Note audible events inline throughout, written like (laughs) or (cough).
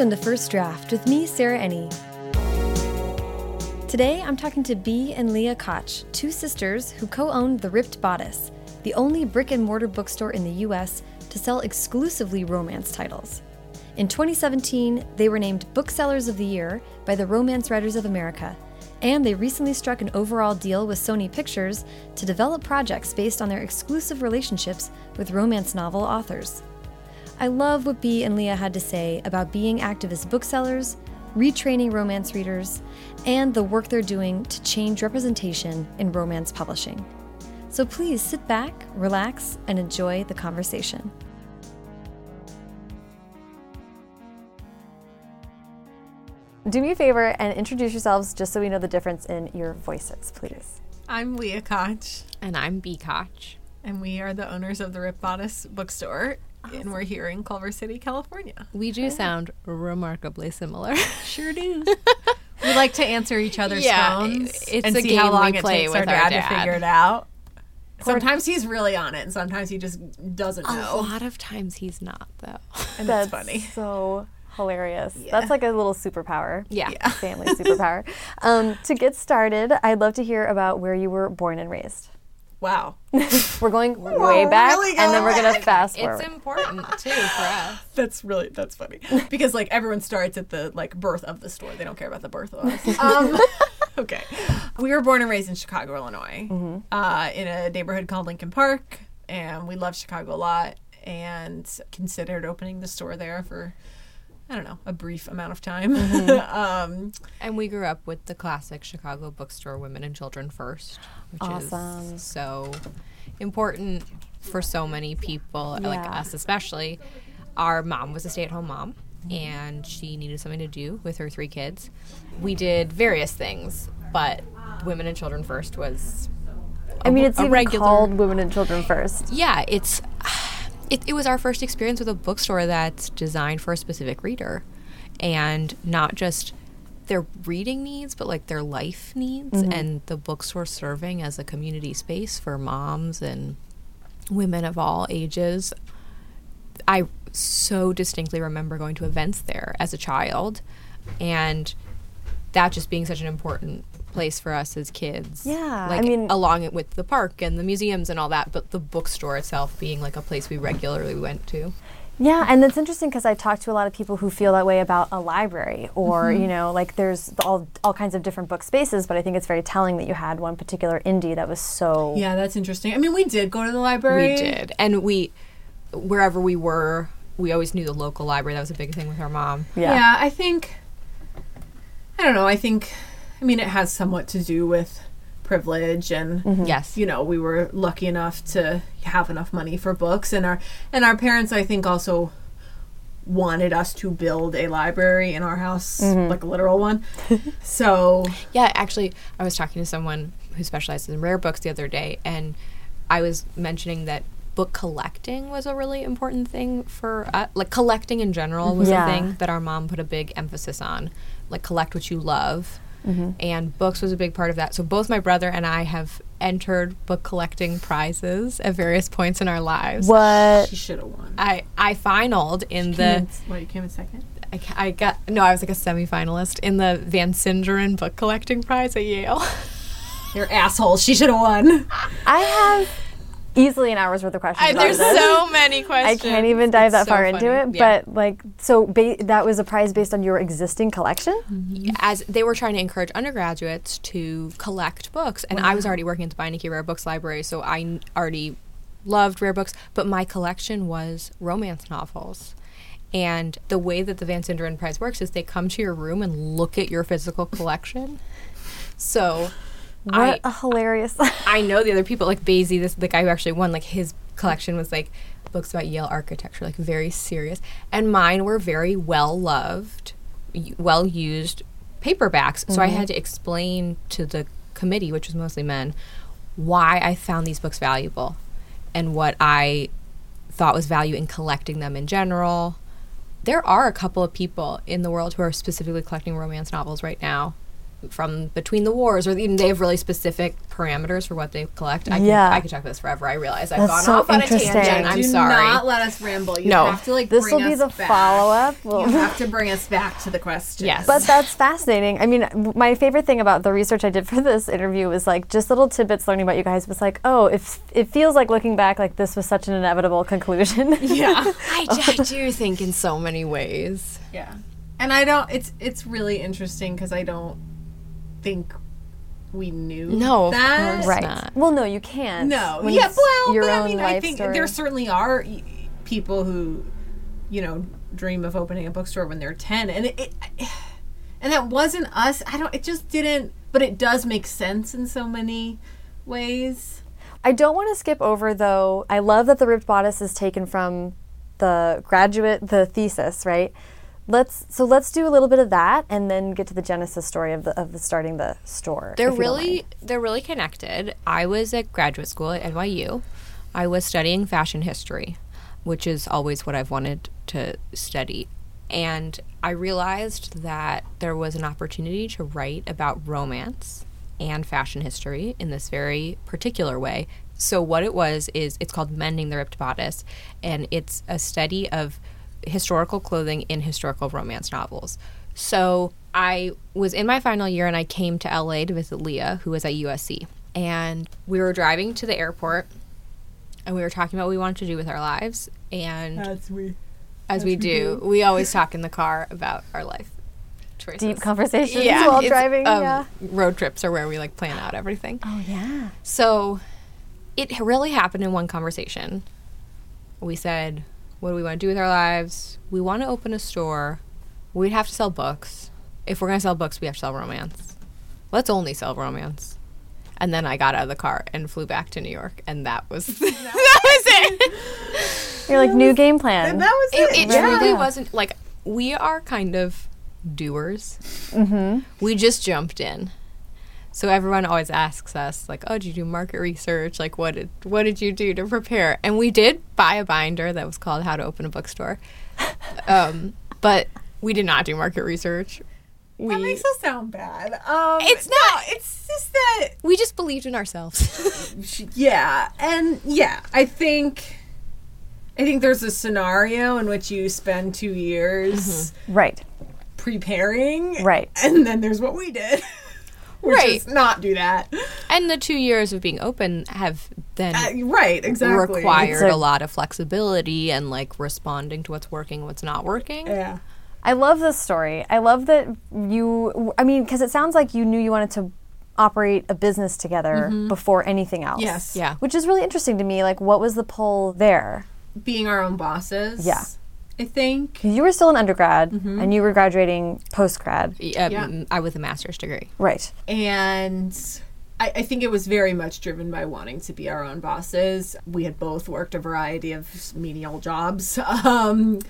Welcome to First Draft with me, Sarah Enni. Today I'm talking to Bea and Leah Koch, two sisters who co owned The Ripped Bodice, the only brick and mortar bookstore in the US to sell exclusively romance titles. In 2017, they were named Booksellers of the Year by the Romance Writers of America, and they recently struck an overall deal with Sony Pictures to develop projects based on their exclusive relationships with romance novel authors. I love what Bea and Leah had to say about being activist booksellers, retraining romance readers, and the work they're doing to change representation in romance publishing. So please sit back, relax, and enjoy the conversation. Do me a favor and introduce yourselves just so we know the difference in your voices, please. I'm Leah Koch, And I'm Bea Koch. and we are the owners of the Ripped Bodice bookstore, and we're here in Culver City, California. We do sound remarkably similar. Sure do. (laughs) we like to answer each other's Yeah, phones it's and a see how game long we it play takes our with our dad, to figure it out. Sometimes he's really on it, and sometimes he just doesn't know. A lot of times he's not, though. (laughs) And That's it's funny. so hilarious. Yeah. That's like a little superpower. Yeah. Family superpower. Um, to get started, I'd love to hear about where you were born and raised. Wow. (laughs) We're going way back, really and then we're gonna fast forward. It's important, too, for us. (laughs) That's really that's funny because like everyone starts at the like birth of the store. They don't care about the birth of us. (laughs) Um, okay, we were born and raised in Chicago, Illinois, uh, in a neighborhood called Lincoln Park, and we love Chicago a lot and considered opening the store there for. I don't know, a brief amount of time. (laughs) um, And we grew up with the classic Chicago bookstore, Women and Children First, which Awesome. is so important for so many people, like us especially. Our mom was a stay at home mom, and she needed something to do with her three kids. We did various things, but Women and Children First was. I mean, it's a even regular- called Women and Children First. yeah, it's it, it was our first experience with a bookstore that's designed for a specific reader and not just their reading needs but like their life needs mm-hmm. and the bookstore serving as a community space for moms and women of all ages. I so distinctly remember going to events there as a child and that just being such an important place for us as kids Yeah, I mean- along with the park and the museums and all that but the bookstore itself being like a place we regularly went to Yeah, and it's interesting because I talk to a lot of people who feel that way about a library, or Mm-hmm. you know, like there's all all kinds of different book spaces. But I think it's very telling that you had one particular indie that was so. yeah, that's interesting. I mean, we did go to the library. we did and we wherever we were we always knew the local library that was a big thing with our mom Yeah. Yeah, I think I don't know, I think I mean it has somewhat to do with privilege and Mm-hmm. yes you know, we were lucky enough to have enough money for books and our and our parents I think also wanted us to build a library in our house, Mm-hmm. like a literal one. (laughs) so Yeah, actually, I was talking to someone who specializes in rare books the other day, and I was mentioning that book collecting was a really important thing for uh, like collecting in general was Yeah. a thing that our mom put a big emphasis on, like collect what you love, Mm-hmm. and books was a big part of that. So both my brother and I have entered book collecting prizes at various points in our lives. What? she should have won. I I finaled in Came the in- what, you came in second? I, I got no I was like a semifinalist in the Van Sinderen book collecting prize at Yale. You're assholes. She should have won. I have easily an hour's worth of questions. I, there's so many questions. I can't even dive that so far into it. Yeah. But like, so ba- that was a prize based on your existing collection. Mm-hmm. as they were trying to encourage undergraduates to collect books, and I was already working at the Beinecke Rare Books Library, so I n- already loved rare books. But my collection was romance novels. And the way that the Van Sinderen Prize works is they come to your room and look at your physical collection. So What I a hilarious! I know the other people like Basie, this the guy who actually won. Like his collection was like books about Yale architecture, like very serious, and mine were very well loved, well used paperbacks. So I mm-hmm. had to explain to the committee, which was mostly men, why I found these books valuable, and what I thought was value in collecting them in general. There are a couple of people in the world who are specifically collecting romance novels right now from between the wars, or even they have really specific parameters for what they collect. I can, Yeah. I could talk about this forever. I realize I've That's gone so off on a tangent. I'm Do sorry. not let us ramble. You No. have to like This bring will be us the follow up. You have to bring us back to the question. Yes. But that's fascinating. I mean, my favorite thing about the research I did for this interview was like just little tidbits learning about you guys was like, oh, it, it feels like looking back, like this was such an inevitable conclusion. (laughs) Yeah. (laughs) I, I do think in so many ways. Yeah. And I don't it's it's really interesting because I don't think we knew No, of that. course right. not. Well, no, you can't. No. when Yeah, well, your but own I mean life I think story. there certainly are people who you know dream of opening a bookstore when they're 10 and it, it (sighs) and that wasn't us. I don't it just didn't but it does make sense in so many ways. I don't want to skip over though. I love that the ripped bodice is taken from the graduate, the thesis, right? Let's so let's do a little bit of that and then get to the genesis story of the of the starting the store. They're if you don't mind. really they're really connected. I was at graduate school at NYU. I was studying fashion history, which is always what I've wanted to study. And I realized that there was an opportunity to write about romance and fashion history in this very particular way. So what it was is it's called Mending the Ripped Bodice and it's a study of historical clothing in historical romance novels. So I was in my final year and I came to LA to visit Leah, who was at USC. And we were driving to the airport and we were talking about what we wanted to do with our lives. And That's we. as we do, we always talk in the car about our life choices. deep conversations yeah, while driving. um, yeah. Road trips are where we like plan out everything. Oh yeah. So it really happened in one conversation. We said, What do we want to do with our lives? We want to open a store. We'd have to sell books. If we're going to sell books, we have to sell romance. Let's only sell romance. And then I got out of the car and flew back to New York, and that was (laughs) that was it. You're like new game plan. That was It, it. it truly Yeah. wasn't like we are kind of doers. Mm-hmm. We just jumped in. So everyone always asks us, like, "Oh, did you do market research? Like, what did what did you do to prepare?" And we did buy a binder that was called "How to Open a Bookstore," (laughs) um, but we did not do market research. We That makes us sound bad. Um, It's no, It's just that we just believed in ourselves. (laughs) yeah and yeah i think i think there's a scenario in which you spend two years right. preparing Right. and then there's what we did (laughs) which Right. is not do that and the two years of being open have then Uh, right exactly required It's a, a- lot of flexibility and like responding to what's working, what's not working. yeah I love this story. I love that you. I mean, because it sounds like you knew you wanted to operate a business together before anything else. Yes. Yeah. Which is really interesting to me. Like, what was the pull there? being our own bosses Yeah. I think. You were still an undergrad, and you were graduating post grad. Um, Yeah. I with a master's degree. Right. and I, I think it was very much driven by wanting to be our own bosses. We had both worked a variety of menial jobs, (laughs) um,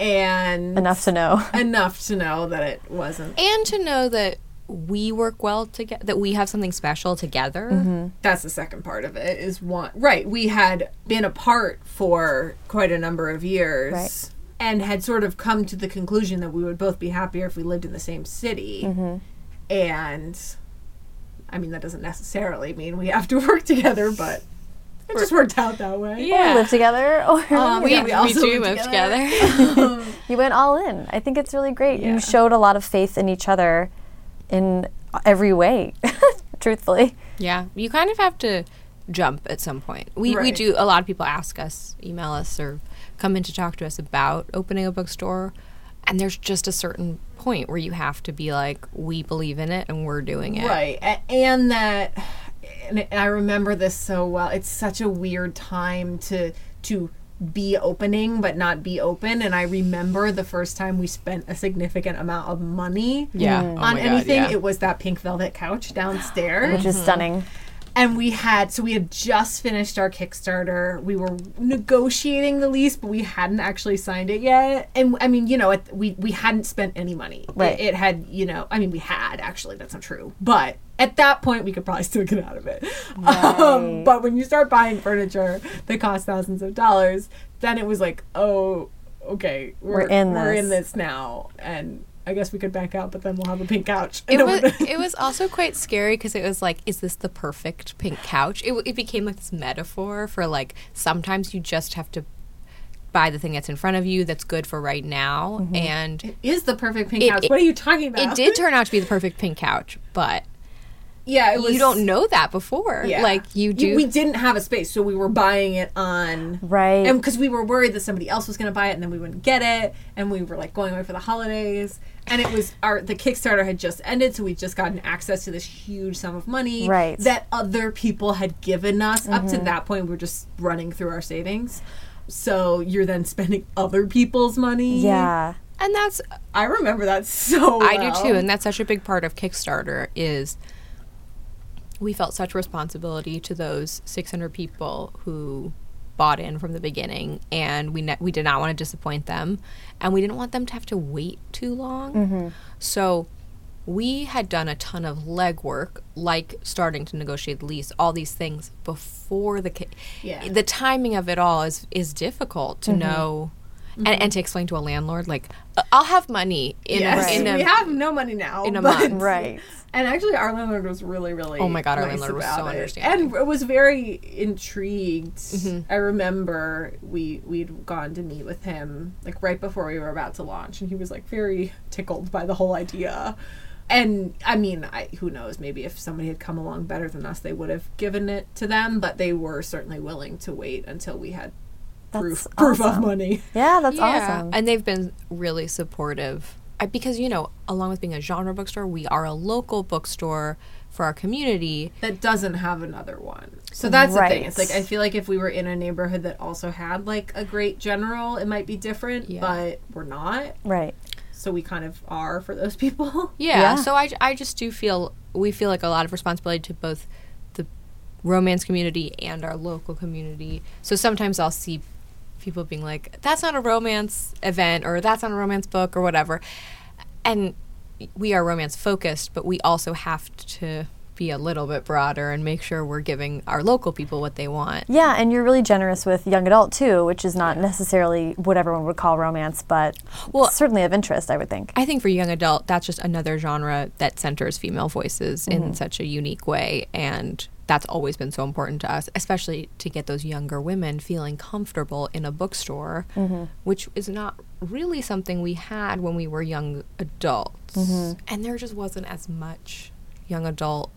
and Enough to know. (laughs) enough to know that it wasn't. And to know that we work well together, that we have something special together. Mm-hmm. That's the second part of it. Is one right? We had been apart for quite a number of years. Right. And had sort of come to the conclusion that we would both be happier if we lived in the same city. Mm-hmm. And I mean, that doesn't necessarily mean we have to (laughs) work together, but it just worked out that way. Or live together, (laughs) or Um, We, yeah, we, also do live move together. (laughs) you went all in. I think it's really great. Yeah. You showed a lot of faith in each other in every way, truthfully. yeah, you kind of have to jump at some point. We we do. A lot of people ask us, email us, or come in to talk to us about opening a bookstore, and there's just a certain point where you have to be like, we believe in it and we're doing it. Right. And that and I remember this so well. It's such a weird time to to be opening but not be open and I remember the first time we spent a significant amount of money Yeah. Mm-hmm. Oh on God, anything yeah. it was that pink velvet couch downstairs Which is stunning. Mm-hmm. And we had so we had just finished our kickstarter. We were negotiating the lease but we hadn't actually signed it yet. And i mean you know it, we we hadn't spent any money. Right. it, it had you know i mean we had actually that's not true. But at that point we could probably (laughs) still get out of it. Um, but when you start buying furniture that costs thousands of dollars then it was like oh okay we're, We're in we're in this. this now. And I guess we could back out, but then we'll have a pink couch. It No, was it was also quite scary because it was like, is this the perfect pink couch? It, it became like this metaphor for like sometimes you just have to buy the thing that's in front of you that's good for right now, mm-hmm. and It is the perfect pink It- couch. it- what are you talking about? it did turn out to be the perfect pink couch, but yeah, it was. you don't know that before. Yeah. Like you do. We didn't have a space, so we were buying it on Right. and because we were worried that somebody else was going to buy it and then we wouldn't get it, and we were like going away for the holidays, and it was our the Kickstarter had just ended, so we'd just gotten access to this huge sum of money Right. that other people had given us. Up to mm-hmm. that point, we were just running through our savings. So you're then spending other people's money. yeah. and that's I remember that so. I do too, and that's such a big part of Kickstarter is we felt such responsibility to those 600 people who bought in from the beginning, and we ne- we did not want to disappoint them, and we didn't want them to have to wait too long. Mm-hmm. So we had done a ton of legwork, like starting to negotiate the lease, all these things before the ki- Yeah. the timing of it all is is difficult to mm-hmm. know. And, and to explain to a landlord, like, "Uh, I'll have money in Yes, a, in a we have no money now in a but- month. (laughs) Right. And actually, our landlord was really, really. Oh my God, our nice landlord was so it. understanding. and was very intrigued. Mm-hmm. I remember we we'd gone to meet with him like right before we were about to launch, and he was like very tickled by the whole idea. And I mean, I, who knows? Maybe if somebody had come along better than us, they would have given it to them. But they were certainly willing to wait until we had proof That's proof of awesome. money. Yeah, that's Yeah, awesome. And they've been really supportive. I, because, you know, along with being a genre bookstore, we are a local bookstore for our community. that doesn't have another one. So that's the thing. It's like I feel like if we were in a neighborhood that also had like a great general, it might be different, Yeah. but we're not. right. So we kind of are for those people. (laughs) Yeah, Yeah. So I, I just do feel, we feel like a lot of responsibility to both the romance community and our local community. So sometimes I'll see people being like, that's not a romance event or that's not a romance book or whatever. And we are romance focused, but we also have to be a little bit broader and make sure we're giving our local people what they want. Yeah, and you're really generous with young adult too, which is not necessarily what everyone would call romance, but Well- certainly of interest, I would think. I think for young adult, that's just another genre that centers female voices in mm-hmm. such a unique way. And that's always been so important to us, especially to get those younger women feeling comfortable in a bookstore, mm-hmm. which is not really something we had when we were young adults. Mm-hmm. And there just wasn't as much young adult.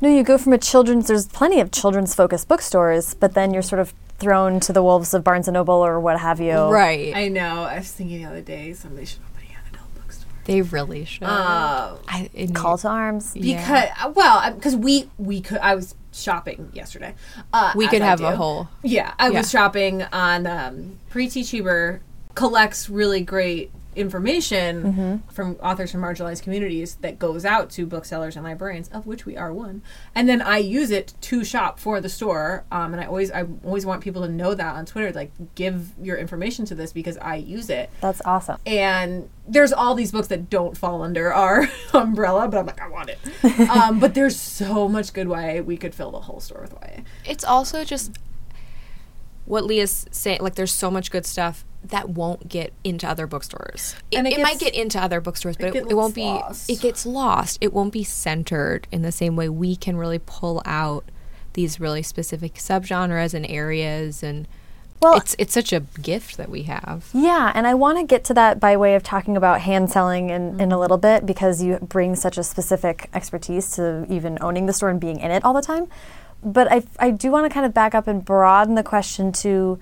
No, you go from a children's. There's plenty of children's focused bookstores, but then you're sort of thrown to the wolves of Barnes and Noble or what have you. Right. I know. I was thinking the other day somebody should open a young adult bookstore. They really should. Um, I, it Call to arms. Yeah. because well, because we we could. I was shopping yesterday. Uh, We could I have a whole. Yeah, I Yeah. was shopping on um, Preeti Chhibber collects really great information Mm-hmm. from authors from marginalized communities that goes out to booksellers and librarians, of which we are one. And then I use it to shop for the store. Um, and I always I always want people to know that on Twitter, like give your information to this because I use it. That's awesome. And there's all these books that don't fall under our (laughs) umbrella, but I'm like, I want it. um, but there's so much good YA, we could fill the whole store with YA. It's also just what Leah's saying. Like, there's so much good stuff that won't get into other bookstores. It, And it it might get into other bookstores, but it it, it won't be. lost. It gets lost. It won't be centered in the same way we can really pull out these really specific subgenres and areas, and Well- it's it's such a gift that we have. Yeah, and I want to get to that by way of talking about hand selling in, in a little bit because you bring such a specific expertise to even owning the store and being in it all the time. But I, I do want to kind of back up and broaden the question to,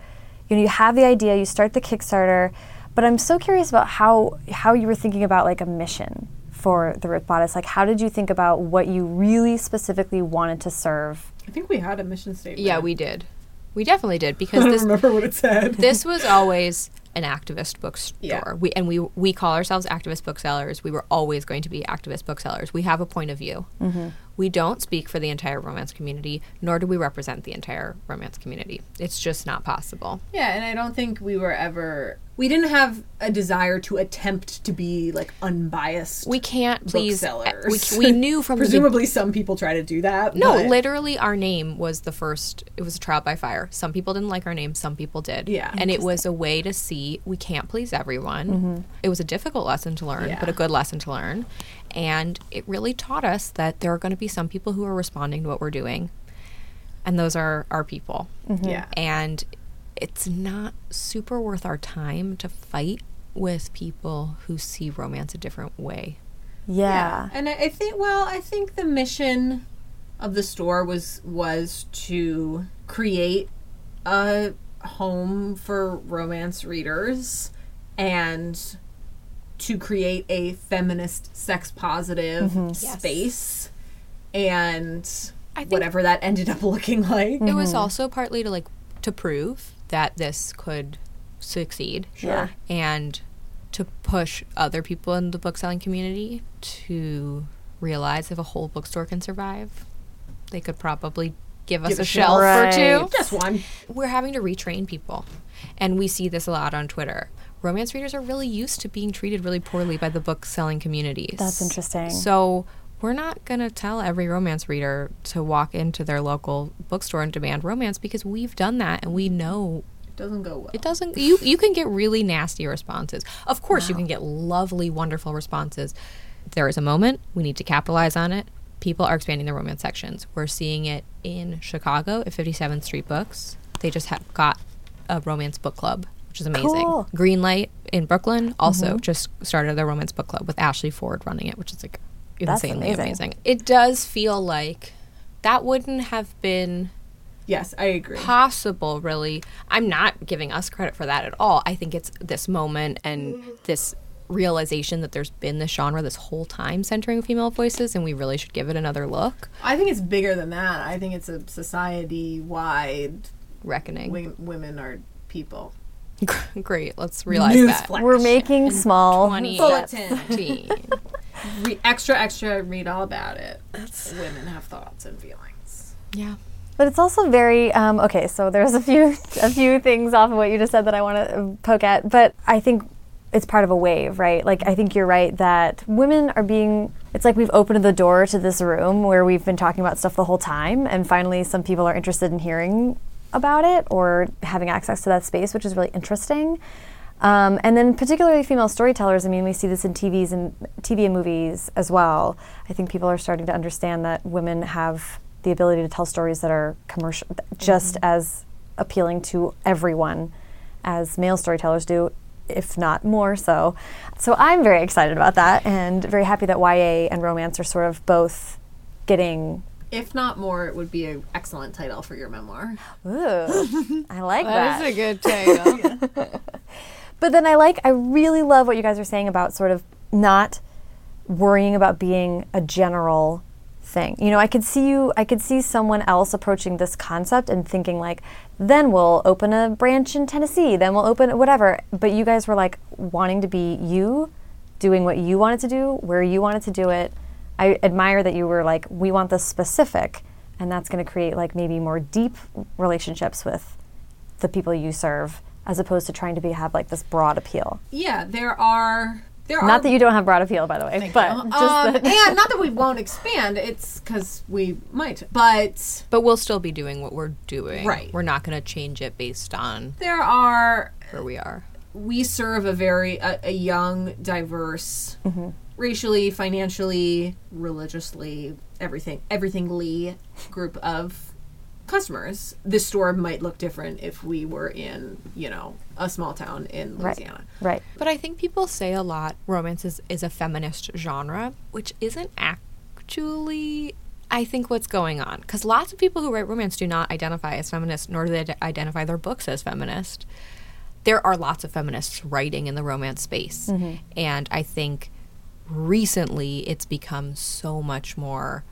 you know, you have the idea, you start the Kickstarter, but I'm so curious about how how you were thinking about like a mission for the Ripped Bodice. Like, how did you think about what you really specifically wanted to serve? I think we had a mission statement. Yeah, we did. We definitely did (laughs) I because don't this remember what it said. this was always an activist bookstore. Yeah. We and we we call ourselves activist booksellers. We were always going to be activist booksellers. We have a point of view. Mm-hmm. We don't speak for the entire romance community, nor do we represent the entire romance community. It's just not possible. Yeah, and I don't think we were ever. We didn't have a desire to attempt to be like unbiased. We can't please. booksellers. We, we knew from the (laughs) Presumably, some people try to do that. No, but- literally, our name was the first. It was a trial by fire. Some people didn't like our name, some people did. Yeah. And it was a way to see we can't please everyone. Mm-hmm. It was a difficult lesson to learn, Yeah. but a good lesson to learn. And it really taught us that there are going to be some people who are responding to what we're doing. And those are our people. Mm-hmm. Yeah. And it's not super worth our time to fight with people who see romance a different way. Yeah. And I, I think well, I think the mission of the store was was to create a home for romance readers and to create a feminist sex positive mm-hmm. space and whatever that ended up (laughs) looking like. It was mm-hmm. also partly to like to prove that this could succeed. Sure. And to push other people in the book selling community to realize if a whole bookstore can survive, they could probably give us Give a a shelf shelf. or two. Just one. We're having to retrain people. And we see this a lot on Twitter. Romance readers are really used to being treated really poorly by the book selling communities. That's interesting. So we're not going to tell every romance reader to walk into their local bookstore and demand romance because we've done that and we know It doesn't go well. it doesn't you you can get really nasty responses. Of course you can get lovely wonderful responses. There is a moment we need to capitalize on it. People are expanding their romance sections. We're seeing it in Chicago at 57th Street Books. They just have got a romance book club, which is amazing. Cool. Greenlight in Brooklyn also mm-hmm. just started their romance book club with Ashley Ford running it, which is like insanely amazing. amazing. It does feel like that wouldn't have been yes, I agree. possible really i'm not giving us credit for that at all i think it's this moment and this realization that there's been this genre this whole time centering female voices and we really should give it another look I think it's bigger than that. I think it's a society wide reckoning women are people. (laughs) great let's realize that Newsflash. We're making small steps. 2018 Re- extra, extra. Read all about it. Women have thoughts and feelings. yeah But it's also very um, okay. So there's a few (laughs) a few things off of what you just said that I want to poke at, but I think it's part of a wave, right? Like I think you're right that women are being. It's like we've opened the door to this room where we've been talking about stuff the whole time, and finally some people are interested in hearing about it or having access to that space, which is really interesting. Um, and then particularly female storytellers. I mean, we see this in TVs and TV and movies as well. I think people are starting to understand that women have the ability to tell stories that are commercial, just as appealing to everyone as male storytellers do, if not more so. So I'm very excited about that and very happy that YA and romance are sort of both getting. If not more, it would be an excellent title for your memoir. Ooh, I like that. That is a good title (laughs) But then I like, I really love what you guys are saying about sort of not worrying about being a general thing. You know, I could see you, I could see someone else approaching this concept and thinking like, then we'll open a branch in Tennessee, then we'll open whatever. But you guys were like wanting to be you, doing what you wanted to do, where you wanted to do it. I admire that you were like, we want this specific, and that's going to create like maybe more deep relationships with the people you serve as opposed to trying to be have like this broad appeal. Yeah, there are. There are. Not that you don't have broad appeal, by the way, but (laughs) Um, just that and not that we won't expand. It's because we might. But but we'll still be doing what we're doing Right. we're not going to change it based on there are. where we are We serve a very a, a young, diverse, racially, financially, religiously, everything, everythingly group of customers. This store might look different if we were in, you know, a small town in Louisiana. right. right. But I think people say a lot romance is, is a feminist genre, which isn't actually, I think, what's going on. Because lots of people who write romance do not identify as feminist, nor do they identify their books as feminist. There are lots of feminists writing in the romance space. Mm-hmm. And I think recently it's become so much more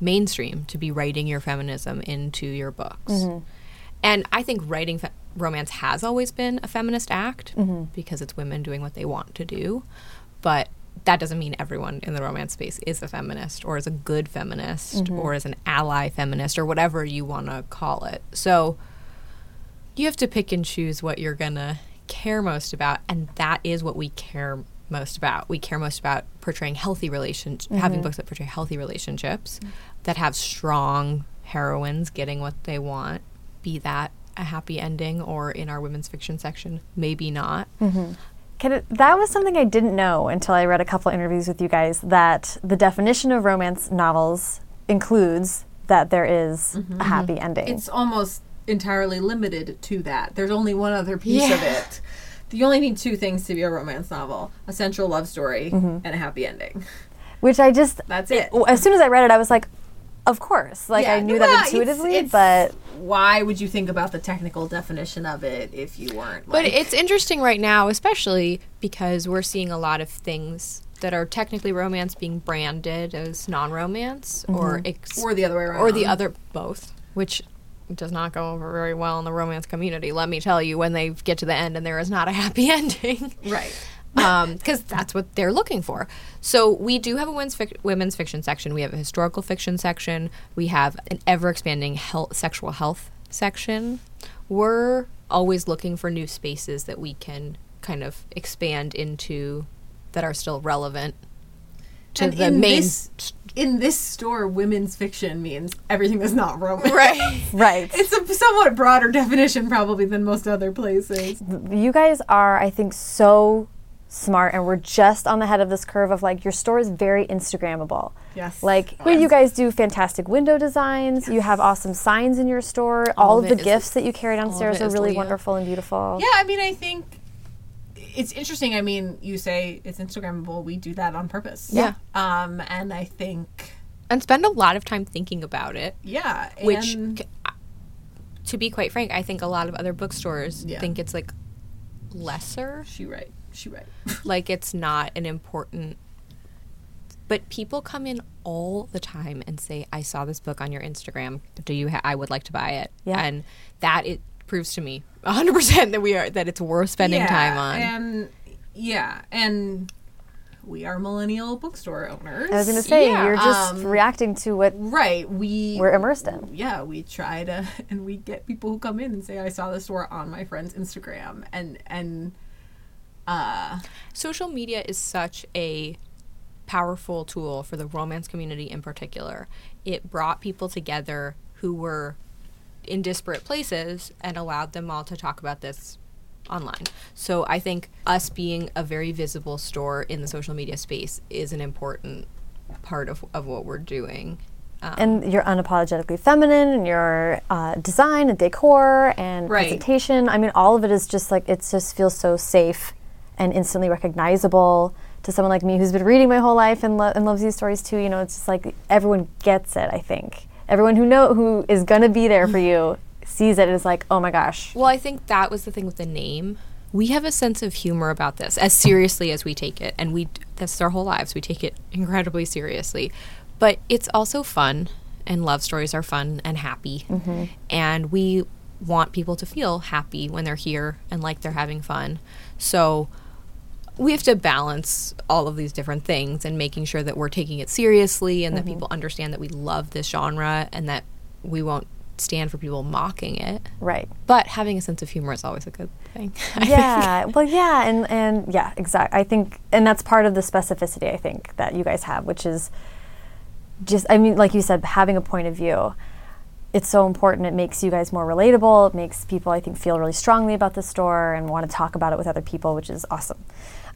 mainstream to be writing your feminism into your books. Mm-hmm. And I think writing fe- romance has always been a feminist act mm-hmm. because it's women doing what they want to do. But that doesn't mean everyone in the romance space is a feminist or is a good feminist mm-hmm. or is an ally feminist or whatever you want to call it. So you have to pick and choose what you're going to care most about and that is what we care most about. We care most about portraying healthy relations mm-hmm. having books that portray healthy relationships that have strong heroines getting what they want, be that a happy ending or in our women's fiction section, maybe not. Mm-hmm. Can it, that was something I didn't know until I read a couple interviews with you guys that the definition of romance novels includes that there is a mm-hmm. happy ending. It's almost entirely limited to that. There's only one other piece of it. You only need two things to be a romance novel: a central love story Mm-hmm. and a happy ending. which I just That's it. w- As soon as I read it, I was like, of course. Like I knew no, that intuitively, it's- but why would you think about the technical definition of it if you weren't? But it's interesting right now, especially because we're seeing a lot of things that are technically romance being branded as non-romance or ex- or the other way around, or the other both, which does not go over very well in the romance community. Let me tell you, when they get to the end and there is not a (laughs) happy ending, right? Um, because that's what they're looking for. So we do have a women's, fic- women's fiction section. We have a historical fiction section. We have an ever expanding health, sexual health section. We're always looking for new spaces that we can kind of expand into that are still relevant to And the in main. this, in this store, women's fiction means everything is not romance. right. (laughs) right. It's a somewhat broader definition, probably, than most other places. you guys are, I think, so smart, and we're just on the head of this curve of like your store is very Instagrammable. Yes. Like well, you guys do fantastic window designs. You have awesome signs in your store. All, All of of the it is- gifts that you carry downstairs are really Leah. wonderful and beautiful. Yeah, I mean, I think it's interesting. I mean, you say it's Instagrammable. We do that on purpose. Yeah. Um, and I think, And spend a lot of time thinking about it. yeah, which and- c- I- to be quite frank i think a lot of other bookstores Yeah. think it's like lesser she right, she right. (laughs) like it's not an important but people come in all the time and say i saw this book on your instagram do you ha- i would like to buy it Yeah. and that it proves to me 100% that we are that it's worth spending Yeah, time on And yeah, and we are millennial bookstore owners. I was going to say Yeah, you're just um, reacting to what right. We we're immersed in. yeah, we try to, (laughs) and we get people who come in and say, "I saw the store on my friend's Instagram," and and uh, social media is such a powerful tool for the romance community in particular. It brought people together who were in disparate places and allowed them all to talk about this online. So I think us being a very visible store in the social media space is an important part of, of what we're doing. Um, And you're unapologetically feminine, and your uh, design and decor and Right. presentation. I mean, all of it is just like it just feels so safe and instantly recognizable to someone like me who's been reading my whole life and, lo- and loves these stories too. You know, it's just like everyone gets it. I think everyone who know who is gonna be there for you sees it and is like, oh my gosh. Well, I think that was the thing with the name. We have a sense of humor about this, as seriously as we take it, and we that's our whole lives. We take it incredibly seriously, but it's also fun, and love stories are fun and happy, mm-hmm. and we want people to feel happy when they're here and like they're having fun. So we have to balance all of these different things and making sure that we're taking it seriously and that mm-hmm. people understand that we love this genre and that we won't stand for people mocking it. Right. But having a sense of humor is always a good thing. (laughs) Yeah. well yeah and and yeah exactly i think and that's part of the specificity i think that you guys have which is just i mean like you said having a point of view. It's so important. It makes you guys more relatable. It makes people i think feel really strongly about the store and want to talk about it with other people which is awesome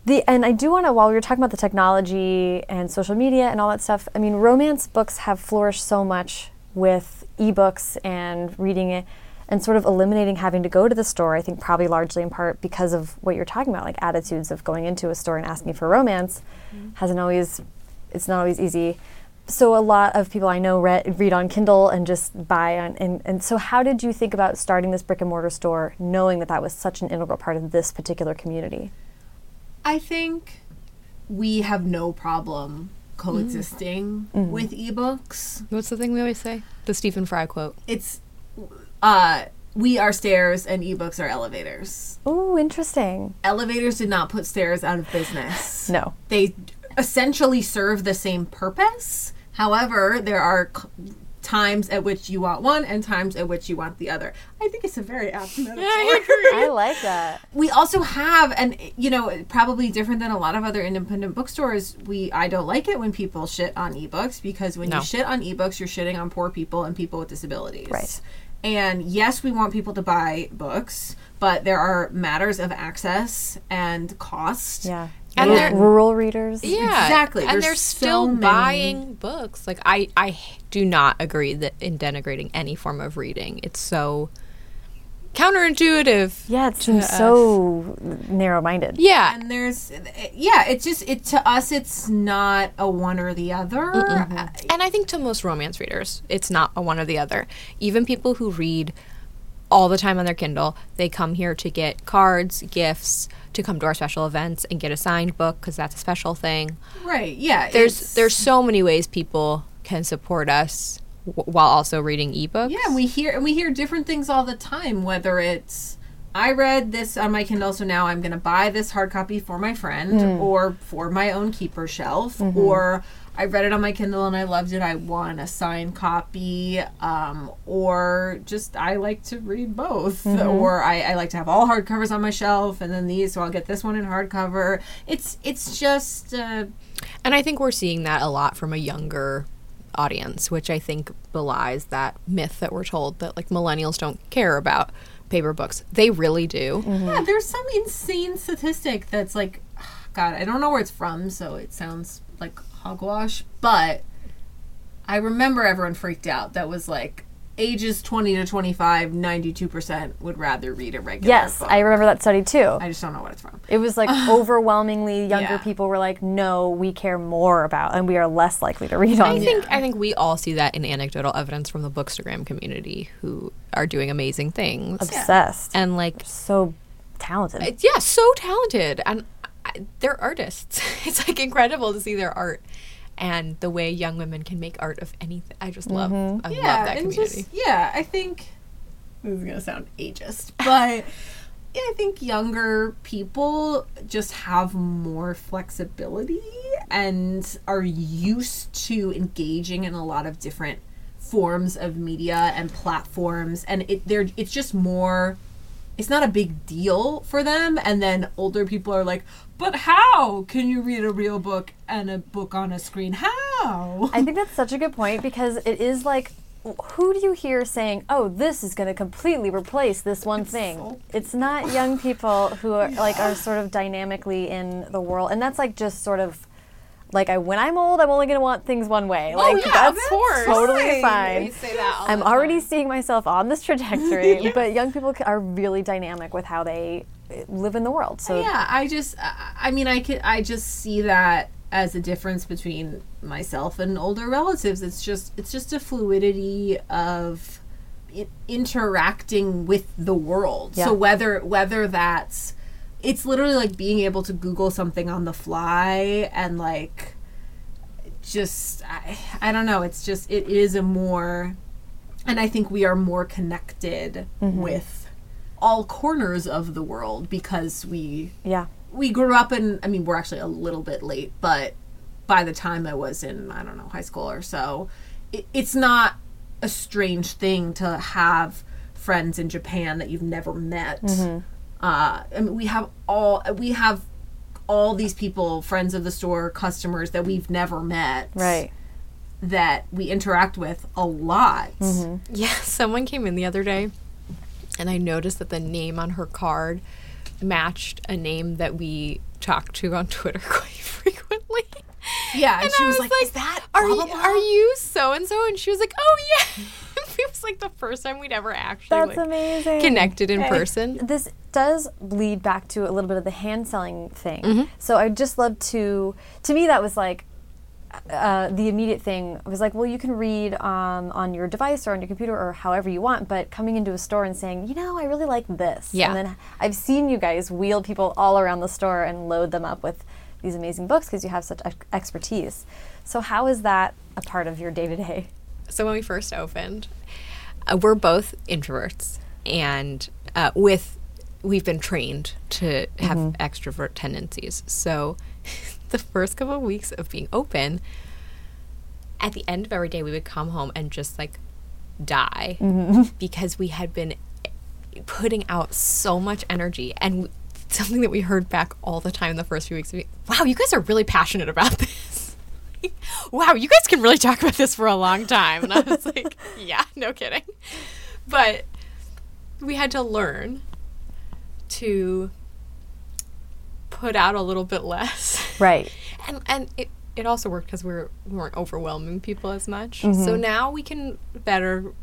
the and i do want to while we were talking about the technology and social media and all that stuff i mean romance books have flourished so much with ebooks and reading it and sort of eliminating having to go to the store i think probably largely in part because of what you're talking about like attitudes of going into a store and asking for romance mm-hmm. hasn't always it's not always easy. So a lot of people i know read, read on kindle and just buy on and, and so how did you think about starting this brick and mortar store knowing that that was such an integral part of this particular community I think we have no problem coexisting with ebooks. What's the thing we always say? The Stephen Fry quote. It's uh we are stairs and ebooks are elevators. oh interesting Elevators did not put stairs out of business. (laughs) no They essentially serve the same purpose. However, there are c- times at which you want one and times at which you want the other. I think it's a very (laughs) apt metaphor. I like that. we also have and you know probably different than a lot of other independent bookstores we i don't like it when people shit on ebooks because when No. you shit on ebooks you're shitting on poor people and people with disabilities Right. and yes we want people to buy books but there are matters of access and cost Yeah. And Rural- they're- rural readers. Yeah, Exactly. And There's they're so still many- buying books. Like I, I do not agree that in denigrating any form of reading. It's so counterintuitive. Yeah, it seems so narrow-minded. Yeah, and there's yeah it's just it to us it's not a one or the other Uh, and I think to most romance readers, it's not a one or the other. Even people who read all the time on their Kindle, they come here to get cards, gifts, to come to our special events and get a signed book because that's a special thing. right yeah There's there's so many ways people can support us w- while also reading ebooks. Yeah, we hear we hear different things all the time. Whether it's I read this on my Kindle, so now I'm going to buy this hard copy for my friend or for my own keeper shelf, or I read it on my Kindle and I loved it. I want a signed copy, um, or just I like to read both, or I, I like to have all hardcovers on my shelf, and then these, so I'll get this one in hardcover. It's it's just uh, And I think we're seeing that a lot from a younger audience, which I think belies that myth that we're told that like millennials don't care about paper books. They really do. Mm-hmm. Yeah, there's some insane statistic that's like, (sighs) God, I don't know where it's from, so it sounds like hogwash, but I remember everyone freaked out. That was like, ages 20 to 25, 92% would rather read a regular Yes, book. I remember that study too. I just don't know what it's from. It was like (sighs) overwhelmingly younger Yeah. people were like, "No, we care more about, and we are less likely to read on." I think I think we all see that in anecdotal evidence from the Bookstagram community who are doing amazing things. Obsessed And like so talented. It's- yeah, so talented, and I, they're artists. (laughs) It's like incredible to see their art and the way young women can make art of anything. I just love, mm-hmm. I yeah, love that community. just yeah, I think this is gonna sound ageist, (laughs) but yeah, I think younger people just have more flexibility and are used to engaging in a lot of different forms of media and platforms, and it they're it's just more. It's not a big deal for them, and then older people are like, "But how can you read a real book and a book on a screen? How?" I think that's such a good point because it is like, who do you hear saying, "Oh, this is going to completely replace this one thing"? so- It's not young people who are like are (laughs) sort of dynamically in the world, and that's like just sort of like I when I'm old, I'm only going to want things one way. Like yeah, that's of course. totally fine. say that all I'm already time. seeing myself on this trajectory, (laughs) but young people are really dynamic with how they uh, live in the world. So yeah i just I- i mean i could i just see that as a difference between myself and older relatives it's just it's just a fluidity of interacting with the world Yeah. so whether whether that's it's literally like being able to google something on the fly and like just I, I don't know it's just it is a more and i think we are more connected mm-hmm. with all corners of the world because we yeah, we grew up in i mean we're actually a little bit late but by the time i was in i don't know high school or so it, it's not a strange thing to have friends in japan that you've never met mm-hmm. Uh, i mean we have all we have all these people friends of the store customers that we've never met right. that we interact with a lot Yeah, (laughs) someone came in the other day and I noticed that the name on her card matched a name that we talk to on (laughs) Twitter quite frequently. yeah and, And she I was, like, is that are blah, you, blah, blah?" are you so and so? And she was like, oh yeah. (laughs) it was like the first time we'd ever actually That's like, amazing. connected in person. This does lead back to a little bit of the hand selling thing. Mm-hmm. So I'd just love to, to me, that was like uh, the immediate thing. I was like, well, you can read um, on your device or on your computer or however you want, but coming into a store and saying, you know, I really like this. Yeah. And then I've seen you guys wheel people all around the store and load them up with these amazing books because you have such ex- expertise. So, how is that a part of your day to day? So when we first opened, uh, Uh, we're both introverts, and uh, with we've been trained to have mm-hmm. extrovert tendencies. So (laughs) the first couple of weeks of being open, at the end of every day, we would come home and just like die mm-hmm. (laughs) because we had been eh, putting out so much energy and something that we heard back all the time in the first few weeks. we- Wow, you guys are really passionate about (laughs) this. (laughs) wow, you guys can really talk about this for a long time. And I was (laughs) like, yeah, no kidding. But we had to learn to put out a little bit less. Right. (laughs) And and it, it also worked because we, were, we weren't overwhelming people as much. So mm-hmm. now we can better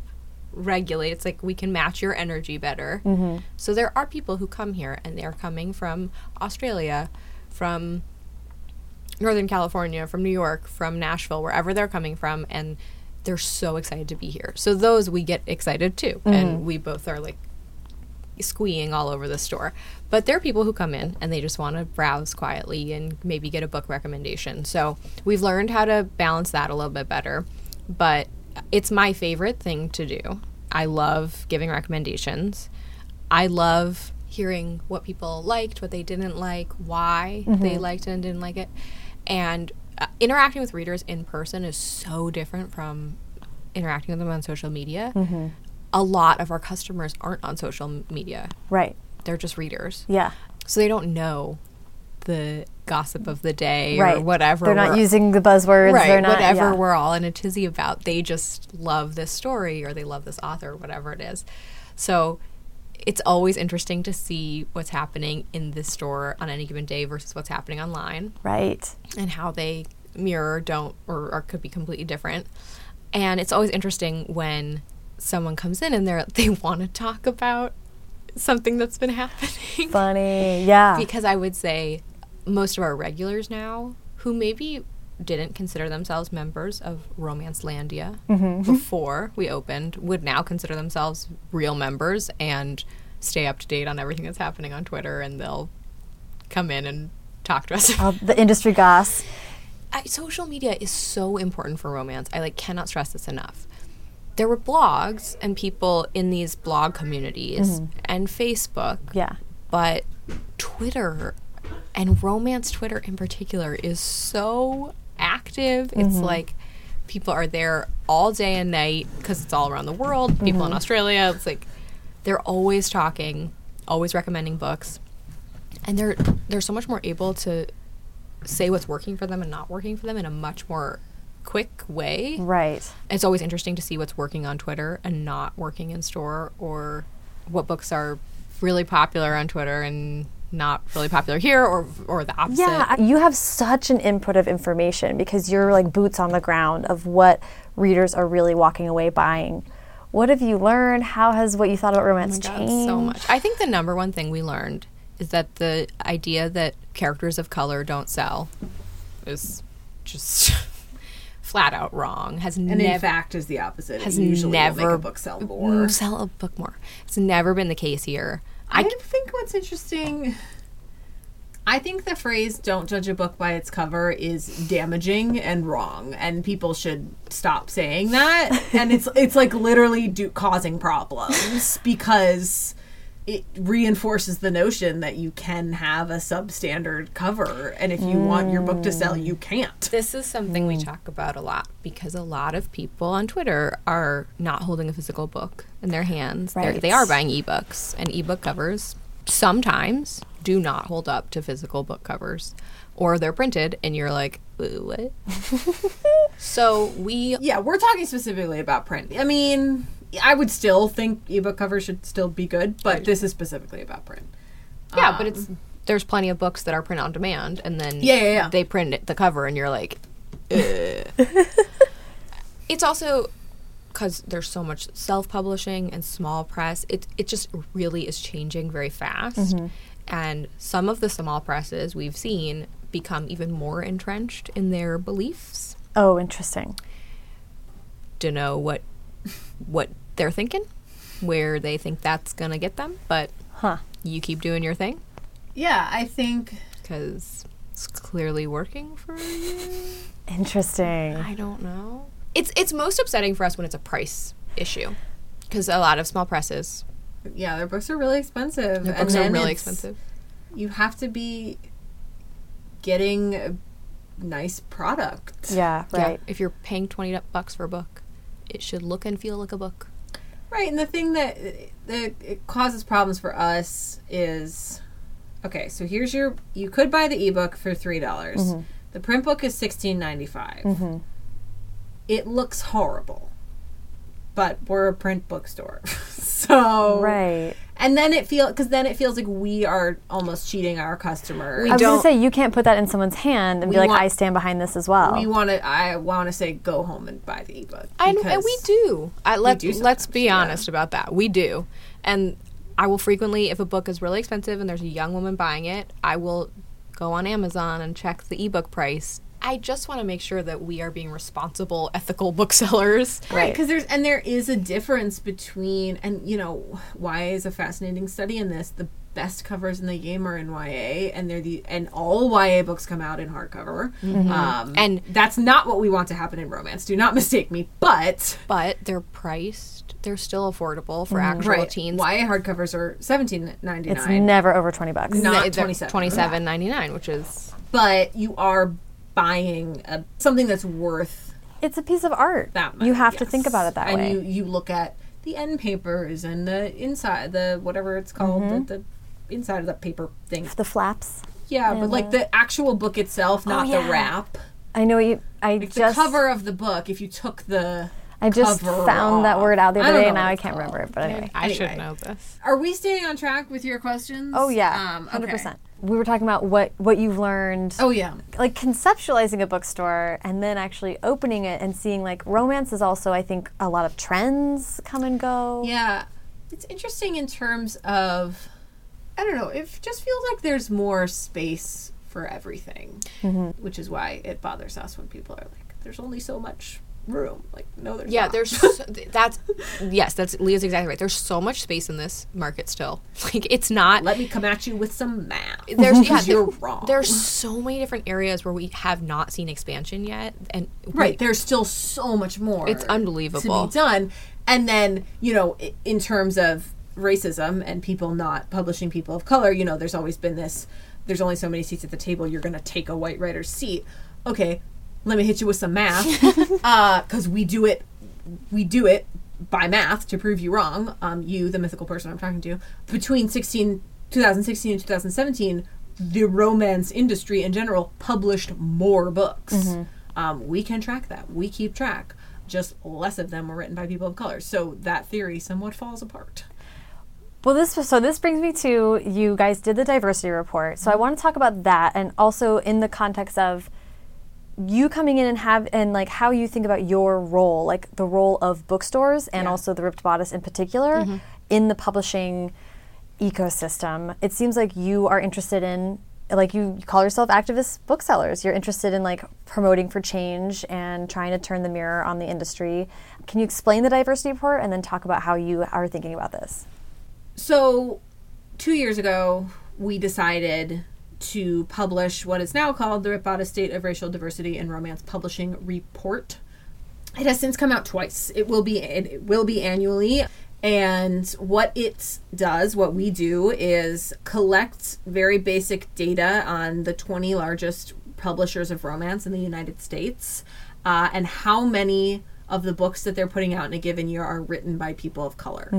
regulate. It's like we can match your energy better. Mm-hmm. So there are people who come here and they're coming from Australia, from Northern California, from New York, from Nashville, wherever they're coming from, and they're so excited to be here. So those we get excited too, and mm-hmm. we both are like squeeing all over the store. But there are people who come in and they just want to browse quietly and maybe get a book recommendation. So we've learned how to balance that a little bit better. But it's my favorite thing to do. I love giving recommendations. I love hearing what people liked, what they didn't like, why mm-hmm. they liked it and didn't like it. And uh, interacting with readers in person is so different from interacting with them on social media. A lot of our customers aren't on social media. Right. They're just readers. Yeah. So they don't know the gossip of the day Right. or whatever. They're not using the buzzwords. right, They're not whatever yeah. we're all in a tizzy about. They just love this story or they love this author or whatever it is. So it's always interesting to see what's happening in this store on any given day versus what's happening online Right. and how they mirror, don't, or, or could be completely different. And it's always interesting when someone comes in and they're (laughs) they want to talk about something that's been (laughs) happening Funny. Yeah. because I would say most of our regulars now who maybe didn't consider themselves members of Romancelandia mm-hmm. before we opened would now consider themselves real members and stay up to date on everything that's happening on Twitter and they'll come in and talk to us. All the industry goss. I, social media is so important for romance. I like cannot stress this enough. There were blogs and people in these blog communities mm-hmm. and Facebook Yeah. but Twitter and romance Twitter in particular is so active. It's mm-hmm. like people are there all day and night because it's all around the world. People in mm-hmm. Australia, it's like they're always talking, always recommending books, and they're they're so much more able to say what's working for them and not working for them in a much more quick way. Right. It's always interesting to see what's working on Twitter and not working in store, or what books are really popular on Twitter and not really popular here, or or the opposite. Yeah, you have such an input of information because you're like boots on the ground of what readers are really walking away buying. What have you learned? How has what you thought about oh romance Oh God, changed? so much. I think the number one thing we learned is that the idea that characters of color don't sell is just (laughs) flat out wrong. Has And never in fact, is the opposite. has it usually never make a book sell more. sell a book more. It's never been the case here. I I think what's interesting. I think the phrase "don't judge a book by its cover" is damaging and wrong, and people should stop saying that. and it's it's like literally do, causing problems because it reinforces the notion that you can have a substandard cover, and if you want your book to sell, you can't. This is something we mm. talk about a lot because a lot of people on Twitter are not holding a physical book in their hands. They're Right. They are buying ebooks, and ebook covers sometimes do not hold up to physical book covers, or they're printed, and you're like, what? (laughs) so we Yeah, we're talking specifically about print. I mean, I would still think ebook covers should still be good, but this is specifically about print. yeah, but um, it's there's plenty of books that are print on demand, and then Yeah, yeah, yeah. they print it, the cover, and you're like, Ugh. (laughs) it's also because there's so much self-publishing and small press. It it just really is changing very fast, mm-hmm. and some of the small presses we've seen become even more entrenched in their beliefs. Oh, interesting. To know what what they're thinking, where they think that's gonna get them, but Huh. you keep doing your thing. Yeah, I think because it's clearly working for you. Interesting. I don't know. It's it's most upsetting for us when it's a price issue because a lot of small presses yeah, their books are really expensive. their and books are really expensive. You have to be getting a nice product. Yeah, Yeah, right. if you're paying 20 bucks for a book, it should look and feel like a book. Right, and the thing that that it causes problems for us is okay. So here's your you could buy the ebook for three dollars. Mm-hmm. The print book is sixteen It looks horrible, but we're a print bookstore, (laughs) so Right. And then it feels because then it feels like we are almost cheating our customer. We I was going don't- to say, you can't put that in someone's hand and be like, want- I stand behind this as well. we want to. I want to say go home and buy the ebook. I, and we do. I, let, do let's sometimes, be yeah. honest about that. We do. And I will frequently, if a book is really expensive and there's a young woman buying it, I will go on Amazon and check the ebook price. I just want to make sure that we are being responsible, ethical booksellers. Right, because there's and there is a difference between and you know YA is a fascinating study in this. The best covers in the game are in YA, and they're the and all YA books come out in hardcover. Um, And- that's not what we want to happen in romance. Do not mistake me, but But they're priced, they're still affordable for actual right, teens. YA hardcovers are seventeen ninety it's never over 20 bucks. No. not They're 27. Twenty seven ninety nine, which is but you are buying a, something that's worth It's a piece of art. that much. you have to think about it that and way. you you look at the end papers and the inside the whatever it's called Mm-hmm. the, the inside of the paper thing the flaps. yeah but like the actual book itself not Oh, yeah. the wrap I know you. I like just the cover of the book if you took the I just cover found that word out the I other don't day, know and now what I it's can't called. remember it. But anyway. I should Anyway. know this. are we staying on track with your questions Oh yeah, um, hundred okay. percent. We were talking about what what you've learned. oh yeah like conceptualizing a bookstore and then actually opening it and seeing like romance is also I think a lot of trends come and go. Yeah, it's interesting in terms of, I don't know, it just feels like there's more space for everything, Mm-hmm. which is why it bothers us when people are like, "There's only so much room." Like, no, there's Yeah, not. there's (laughs) so, that's yes, that's Leah's exactly right. There's so much space in this market still. (laughs) Like it's not Let me come at you with some math. there's yeah, (laughs) you're there- wrong. There's so many different areas where we have not seen expansion yet, and we- right. There's still so much more. It's unbelievable. to be done. And then you know, in terms of racism and people not publishing people of color, you know, there's always been this. There's only so many seats at the table. You're going to take a white writer's seat. Okay, let me hit you with some math, (laughs) because we do it. We do it by math to prove you wrong. Um, you, the mythical person I'm talking to, between 16, 2016 and 2017, the romance industry in general published more books. Um, we can track that. We keep track. Just less of them were written by people of color. So that theory somewhat falls apart. Well, this so this brings me to you guys did the diversity report. So I want to talk about that and also in the context of you coming in and have and like how you think about your role, like the role of bookstores and Yeah. also the Ripped Bodice in particular mm-hmm. in the publishing ecosystem. It seems like you are interested in like you call yourself activist booksellers. You're interested in like promoting for change and trying to turn the mirror on the industry. Can you explain the diversity report and then talk about how you are thinking about this? So, two years ago, we decided to publish what is now called the Ripped Bodice State of Racial Diversity in Romance Publishing Report. It has since come out twice. It will be it will be annually. And what it does, what we do, is collect very basic data on the 20 largest publishers of romance in the United States uh, and how many of the books that they're putting out in a given year are written by people of color.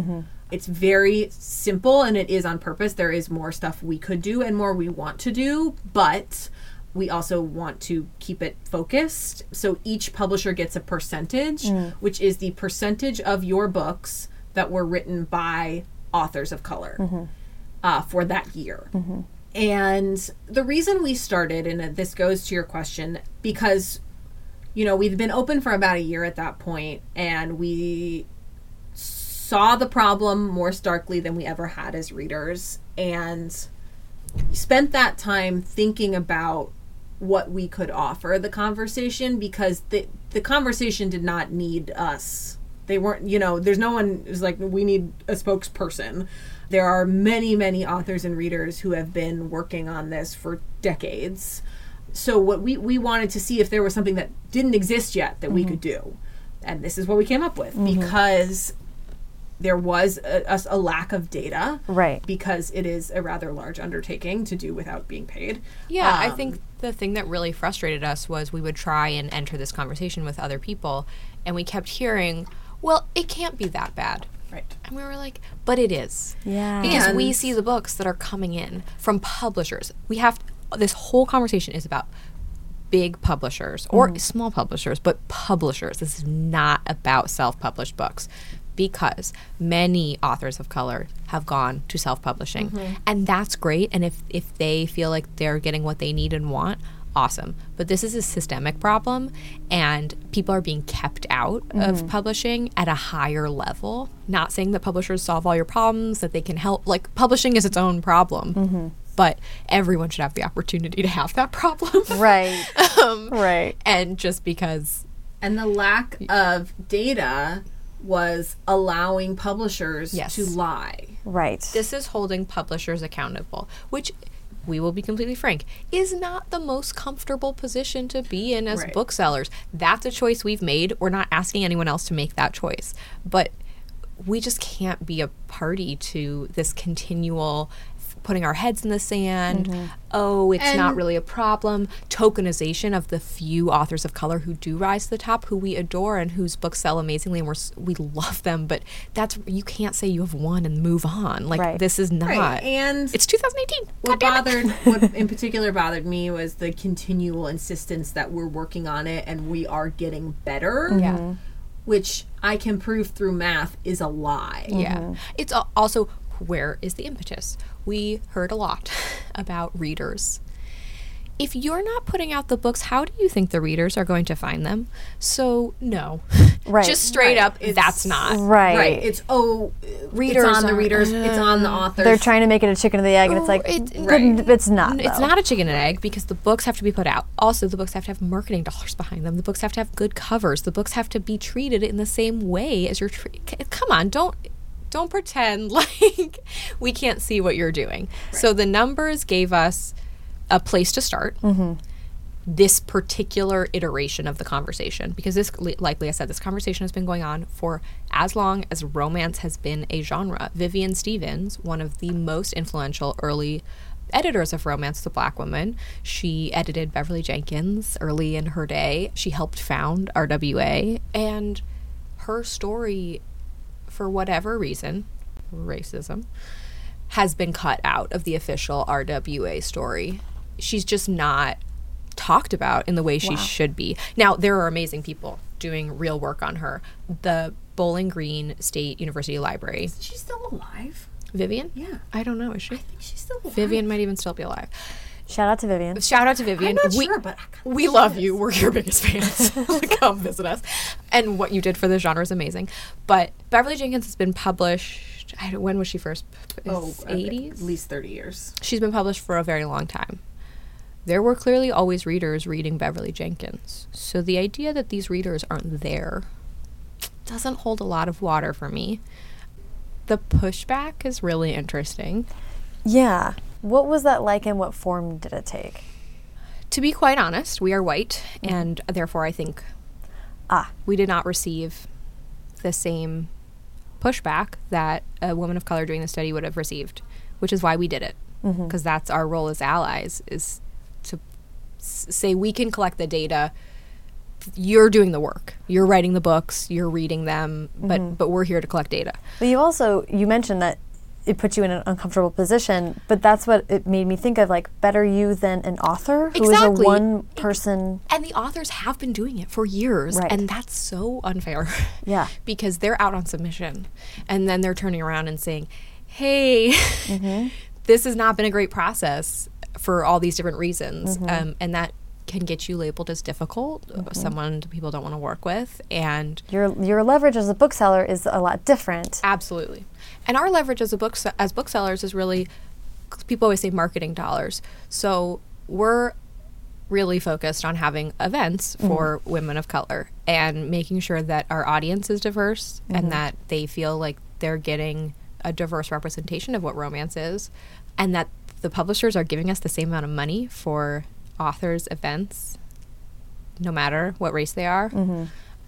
It's very simple and it is on purpose. There is more stuff we could do and more we want to do, but we also want to keep it focused. So each publisher gets a percentage, mm. which is the percentage of your books that were written by authors of color mm-hmm. uh, for that year. Mm-hmm. And the reason we started, and this goes to your question, because you know we've been open for about a year at that point, and we saw the problem more starkly than we ever had as readers, and spent that time thinking about what we could offer the conversation because the the conversation did not need us. They weren't, you know, there's no one who's like we need a spokesperson. There are many, many authors and readers who have been working on this for decades. So what we we wanted to see if there was something that didn't exist yet that we mm-hmm. could do. And this is what we came up with mm-hmm. because there was a, a, a lack of data, Right. Because it is a rather large undertaking to do without being paid. Yeah, I Um, think the thing that really frustrated us was we would try and enter this conversation with other people, and we kept hearing, "Well, it can't be that bad," Right. and we were like, "But it is." Yeah. because we see the books that are coming in from publishers. We have this whole conversation is about big publishers or small publishers, but publishers. This is not about self-published books because many authors of color have gone to self-publishing. Mm-hmm. And that's great and if if they feel like they're getting what they need and want, awesome. But this is a systemic problem and people are being kept out of mm-hmm. publishing at a higher level. Not saying that publishers solve all your problems, that they can help like publishing is its own problem. Mm-hmm. But everyone should have the opportunity to have that problem. (laughs) Right. um, right. and just because And the lack of data was allowing publishers Yes. to lie. Right. this is holding publishers accountable, which we will be completely frank, is not the most comfortable position to be in as Right. booksellers. That's a choice we've made. We're not asking anyone else to make that choice. But we just can't be a party to this continual f- putting our heads in the sand. Mm-hmm. Oh, it's not really a problem. Tokenization of the few authors of color who do rise to the top, who we adore and whose books sell amazingly, and we're, we love them. But that's you can't say you have won and move on. Like Right. this is not. Right. And It's 2018. what God damn it. bothered (laughs) what in particular bothered me was the continual insistence that we're working on it and we are getting better. Yeah. Which I can prove through math is a lie. Yeah. Mm-hmm. It's also where is the impetus? We heard a lot (laughs) about readers. If you're not putting out the books, how do you think the readers are going to find them? So, no. (laughs) Right. Just straight Right. up, It's- that's not. right. Right. It's oh Readers it's on the are- readers, it's on the authors. They're trying to make it a chicken or the egg, and it's Oh, like, it- right. it's not. It's not a chicken and egg because the books have to be put out. Also, the books have to have marketing dollars behind them. The books have to have good covers. The books have to be treated in the same way as your. Tre- come on, don't don't pretend (laughs) like we can't see what you're doing. So the numbers gave us a place to start. Mm-hmm. This particular iteration of the conversation, because this, li- like Leah said, this conversation has been going on for as long as romance has been a genre. Vivian Stevens, one of the most influential early editors of romance the black woman she edited beverly jenkins early in her day she helped found rwa and her story for whatever reason racism has been cut out of the official rwa story she's just not talked about in the way she should be now there are amazing people doing real work on her the bowling green state university library She's still alive. vivian Yeah. i don't know is she I think she's still alive. Vivian might even still be alive. Shout out to Vivian. Shout out to Vivian. I'm not we, sure, but we love you. We're your biggest fans. (laughs) (laughs) Come visit us. And what you did for the genre is amazing. But Beverly Jenkins has been published. I don't, when was she first? Oh, uh, eighties. At least 30 years. She's been published for a very long time. There were clearly always readers reading Beverly Jenkins. So the idea that these readers aren't there doesn't hold a lot of water for me. The pushback is really interesting. Yeah. What was that like, and what form did it take? To be quite honest, we are white, mm-hmm. and therefore I think Ah, we did not receive the same pushback that a woman of color doing the study would have received, which is why we did it. Mm-hmm. Because that's our role as allies is to s- say we can collect the data. You're doing the work. You're writing the books. You're reading them, but mm-hmm. but we're here to collect data. But you also you mentioned that it puts you in an uncomfortable position, but that's what it made me think of like better you than an author who is Exactly. a one person And the authors have been doing it for years, Right. and that's so unfair. (laughs) Yeah. because they're out on submission, and then they're turning around and saying, "Hey, mm-hmm. (laughs) this has not been a great process for all these different reasons," mm-hmm. um, and that can get you labeled as difficult, uh, mm-hmm. someone people don't want to work with, and your your leverage as a bookseller is a lot different. Absolutely. And our leverage as a book as booksellers is really people always say marketing dollars. So we're really focused on having events mm-hmm. for women of color and making sure that our audience is diverse and mm-hmm. that they feel like they're getting a diverse representation of what romance is and that the publishers are giving us the same amount of money for authors events no matter what race they are mm-hmm.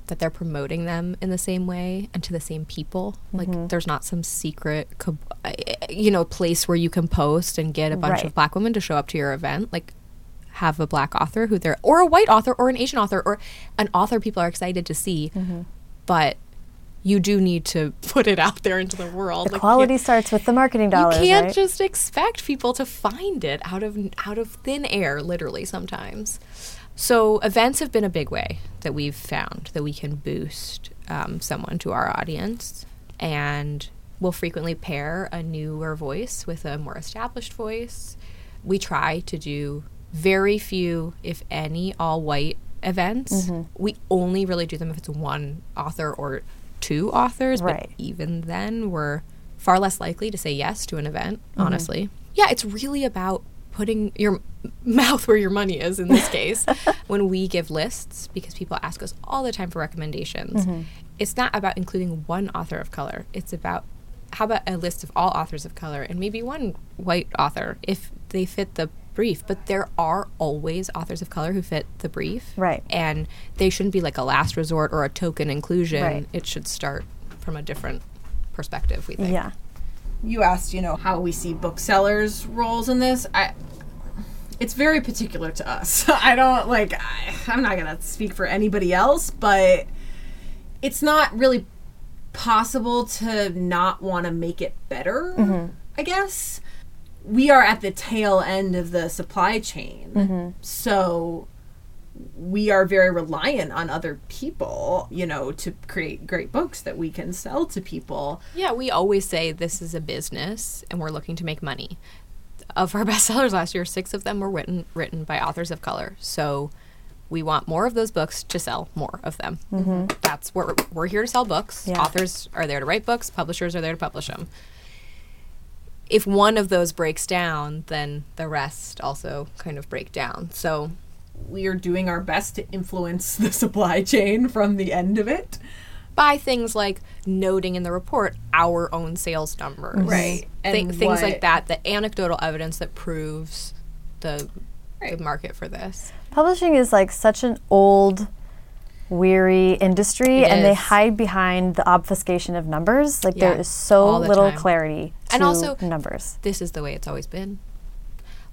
That they're promoting them in the same way and to the same people. Like there's not some secret, co- uh, you know, place where you can post and get a bunch Right. of black women to show up to your event. Like have a black author who they're or a white author or an Asian author or an author people are excited to see, but you do need to (laughs) put it out there into the world. The Like, quality starts with the marketing dollars, you can't right? just expect people to find it out of out of thin air literally sometimes so events have been a big way that we've found that we can boost um, someone to our audience and we'll frequently pair a newer voice with a more established voice. We try to do very few if any all white events we only really do them if it's one author or two authors Right. but even then we're far less likely to say yes to an event honestly. Yeah it's really about putting your mouth where your money is in this (laughs) case when we give lists because people ask us all the time for recommendations mm-hmm. it's not about including one author of color it's about how about a list of all authors of color and maybe one white author if they fit the brief but there are always authors of color who fit the brief Right. and they shouldn't be like a last resort or a token inclusion Right. it should start from a different perspective we think Yeah. you asked, you know, how we see booksellers' roles in this. I it's very particular to us. (laughs) I don't like I, I'm not going to speak for anybody else, but it's not really possible to not want to make it better, mm-hmm. I guess. We are at the tail end of the supply chain. Mm-hmm. So we are very reliant on other people, you know, to create great books that we can sell to people. Yeah, we always say this is a business and we're looking to make money. Of our (laughs) bestsellers last year, six of them were written written by authors of color. So we want more of those books to sell more of them. Mm-hmm. That's what we're, we're here to sell books. Yeah. Authors are there to write books. Publishers are there to publish them. If one of those breaks down, then the rest also kind of break down. So we are doing our best to influence the supply chain from the end of it. By things like noting in the report our own sales numbers. Right. Thi- And things what- like that, the anecdotal evidence that proves the, Right. the market for this. Publishing is like such an old, weary industry, It and they hide behind the obfuscation of numbers. Like Yeah, there is so the little time. clarity to And also- numbers. This is the way it's always been.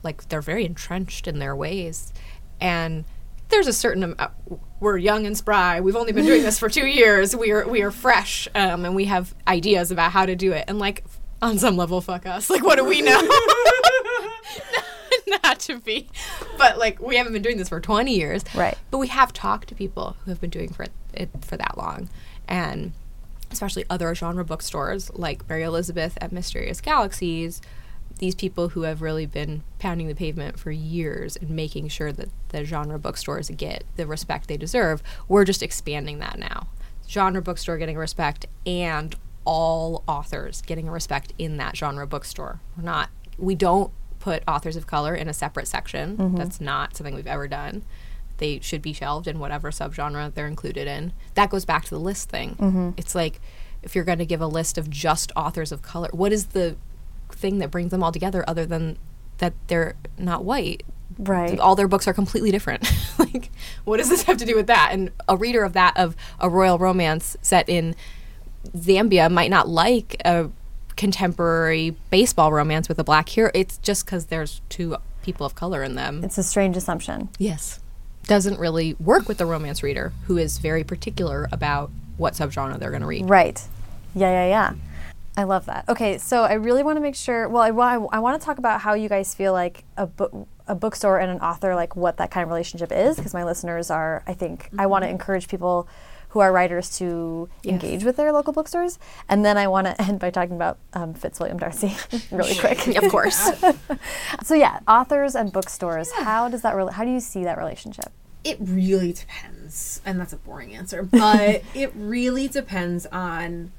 Like they're very entrenched in their ways. And there's a certain amount, we're young and spry. We've only been doing this for two years. We are we are fresh, um, and we have ideas about how to do it. And like on some level, fuck us. Like what do we know? (laughs) Not to be, but like we haven't been doing this for 20 years, Right. But we have talked to people who have been doing for it for that long, and especially other genre bookstores like Mary Elizabeth at Mysterious Galaxies, these people who have really been pounding the pavement for years and making sure that the genre bookstores get the respect they deserve. We're just expanding that now. Genre bookstore getting respect and all authors getting respect in that genre bookstore. We're not we don't put authors of color in a separate section. Mm-hmm. That's not something we've ever done. They should be shelved in whatever subgenre they're included in. That goes back to the list thing. Mm-hmm. It's like if you're going to give a list of just authors of color, what is the thing that brings them all together other than that they're not white? Right. All their books are completely different. (laughs) like, what does this have to do with that? And a reader of that, of a royal romance set in Zambia, might not like a contemporary baseball romance with a black hero. It's just because there's two people of color in them. It's a strange assumption. Yes. Doesn't really work with the romance reader who is very particular about what subgenre they're going to read. Right. Yeah, yeah, yeah. I love that. Okay, so I really want to make sure. Well, I, wa- I want to talk about how you guys feel like a book, a bookstore and an author, like what that kind of relationship is, because my listeners are. I think I want to encourage people who are writers to engage with their local bookstores, and then I want to end by talking about um, Fitzwilliam Darcy, (laughs) really quick. Of course. (laughs) So yeah, authors and bookstores. How does that? Re- how do you see that relationship? It really depends. And that's a boring answer, but (laughs) it really depends on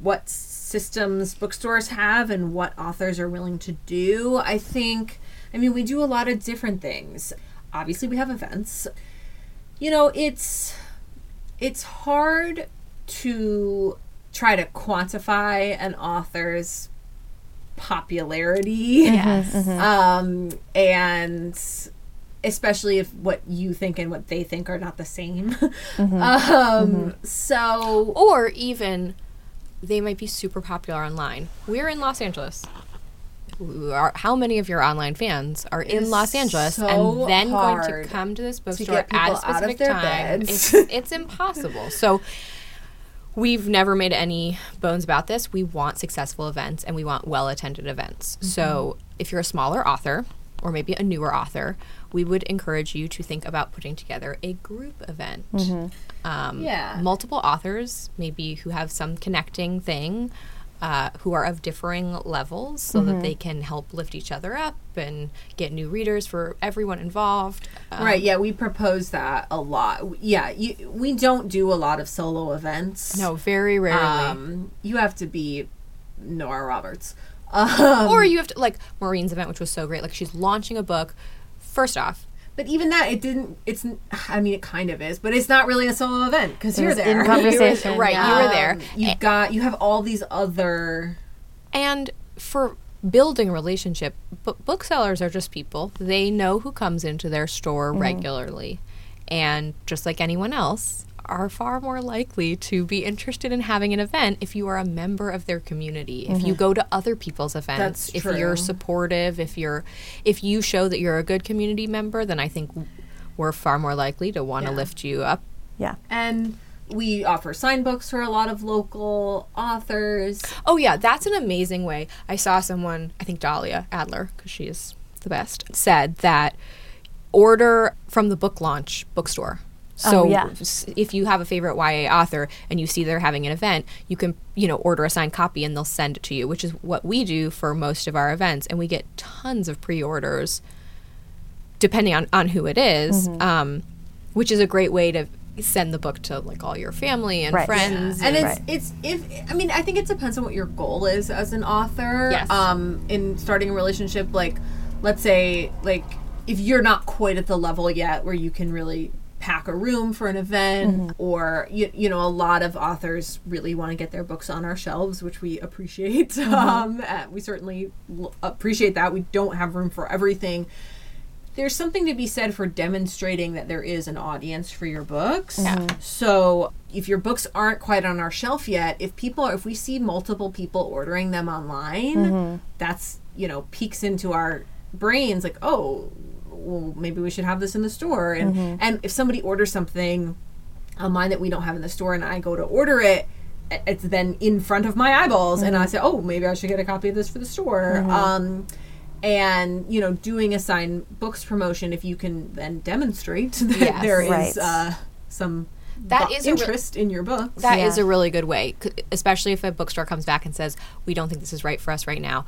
what systems bookstores have and what authors are willing to do. I think, I mean, we do a lot of different things. Obviously, we have events. You know, it's it's hard to try to quantify an author's popularity. Yes. Um, and especially if what you think and what they think are not the same. (laughs) Mm-hmm. um, So Or even they might be super popular online. We're in Los Angeles. Are- How many of your online fans are in Los Angeles so and then going to come to this bookstore people at a out of specific their time? It's, (laughs) it's impossible. So we've never made any bones about this. We want successful events and we want well attended events. Mm-hmm. So if you're a smaller author or maybe a newer author, we would encourage you to think about putting together a group event. Um, Yeah. Multiple authors, maybe who have some connecting thing. Uh, who are of differing levels so that they can help lift each other up and get new readers for everyone involved. Um, Right, yeah, we propose that a lot. Yeah, you, we don't do a lot of solo events. No, very rarely. Um, you have to be Nora Roberts. (laughs) Um, or you have to like Maureen's event, which was so great. Like she's launching a book. First off, but even that, it didn't. It's. I mean, it kind of is, but it's not really a solo event because you're was there. (laughs) in conversation. right, yeah. you were there, Um, You've got. You have all these other. and for building a relationship, but booksellers are just people. They know who comes into their store regularly, and just like anyone else, are far more likely to be interested in having an event if you are a member of their community. If you mm-hmm. go to other people's events, That's if true. you're supportive, if you're if you show that you're a good community member, then I think we're far more likely to want to Yeah. lift you up Yeah. And we offer sign books for a lot of local authors. Oh yeah, that's an amazing way. I saw someone, I think Dahlia Adler, because she is the best, said that order from the book launch bookstore. So Oh, yeah. if you have a favorite YA author and you see they're having an event, you can, you know, order a signed copy and they'll send it to you, which is what we do for most of our events. And we get tons of pre-orders depending on, on who it is, Mm-hmm. um, which is a great way to send the book to like all your family and Right. friends. and it's Right. it's if I mean I think it depends on what your goal is as an author. Yes. Um, in starting a relationship, like let's say like if you're not quite at the level yet where you can really pack a room for an event or you, you know a lot of authors really want to get their books on our shelves which we appreciate (laughs) um, uh, we certainly l- appreciate that. We don't have room for everything. There's something to be said for demonstrating that there is an audience for your books. So if your books aren't quite on our shelf yet, if people if we see multiple people ordering them online, that's, you know, peeks into our brains like, "Oh, well maybe we should have this in the store." And and if somebody orders something online that we don't have in the store and I go to order it, it's then in front of my eyeballs and I say, "Oh, maybe I should get a copy of this for the store." Um and you know doing a signed books promotion if you can then demonstrate (laughs) that Yes. there is Right. uh, some That bu- is a re- interest in your book That is Yeah. a really good way, c- especially if a bookstore comes back and says, "We don't think this is right for us right now."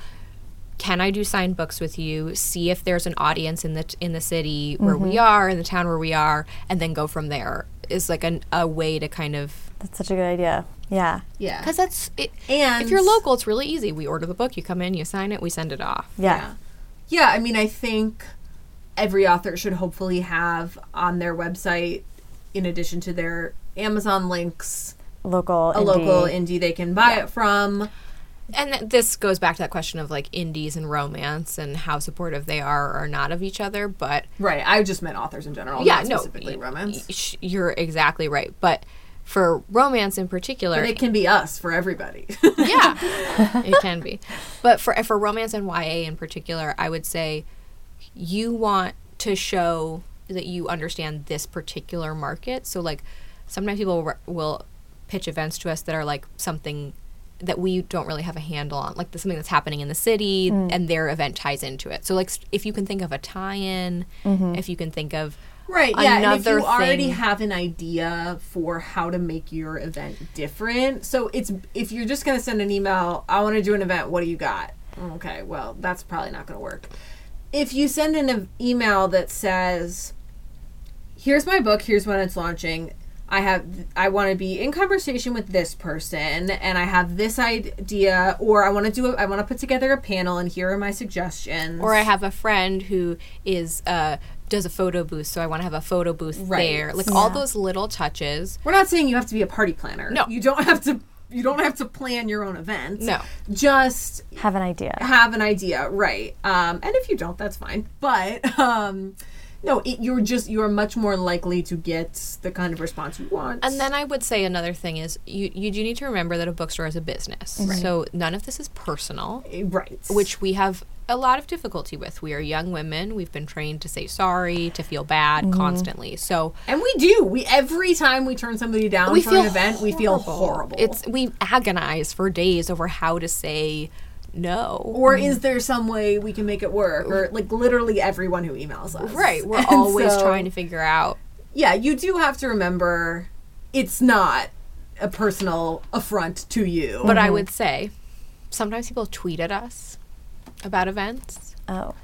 Can I do signed books with you? See if there's an audience in the t- in the city where we mm-hmm. are, in the town where we are, and then go from there. Is like an, a way to kind of That's such a good idea. Yeah. yeah because that's it. And- if you're local, it's really easy. We order the book, you come in, you sign it, we send it off. Yeah. yeah yeah i mean i think every author should hopefully have on their website in addition to their amazon links Local. a local indie they can buy it from And th- this goes back to that question of like indies and romance and how supportive they are or not of each other. But right i just meant authors in general yeah, not no, specifically y- romance y- You're exactly right. But for romance in particular, but it can be us for everybody (laughs) yeah, (laughs) it can be. But for for romance and YA in particular, I would say you want to show that you understand this particular market. So like sometimes people will pitch events to us that are like something that we don't really have a handle on, like the, something that's happening in the city, mm. and their event ties into it. So like if you can think of a tie-in, mm-hmm. if you can think of Right, yeah. and if Another you already have an idea for how to make your event different, so it's if you're just gonna send an email, I want to do an event. What do you got? Okay, well, that's probably not gonna work. If you send an e- email that says, "Here's my book. Here's when it's launching. I have. I want to be in conversation with this person, and I have this idea, or I want to do. A, I want to put together a panel, and here are my suggestions. or I have a friend who is uh, does a photo booth, so I want to have a photo booth Right. there. Like all those little touches. We're not saying you have to be a party planner. No. you don't have to. You don't have to plan your own event. No. just Have an idea. have an idea, right? Um, and if you don't, that's fine. But um, no, it, you're just you're much more likely to get the kind of response you want. And then I would say another thing is you you do need to remember that a bookstore is a business. So none of this is personal, Eh, right, which we have a lot of difficulty with. We are young women. We've been trained to say sorry, to feel bad constantly. So and we do. We every time we turn somebody down we for an event, we feel horrible. It's we agonize for days over how to say no. or is there some way we can make it work? Or like literally everyone who emails us, Right. We're (laughs) And always so- trying to figure out Yeah, you do have to remember, it's not a personal affront to you. But I mm-hmm. would say sometimes people tweet at us about events. Oh.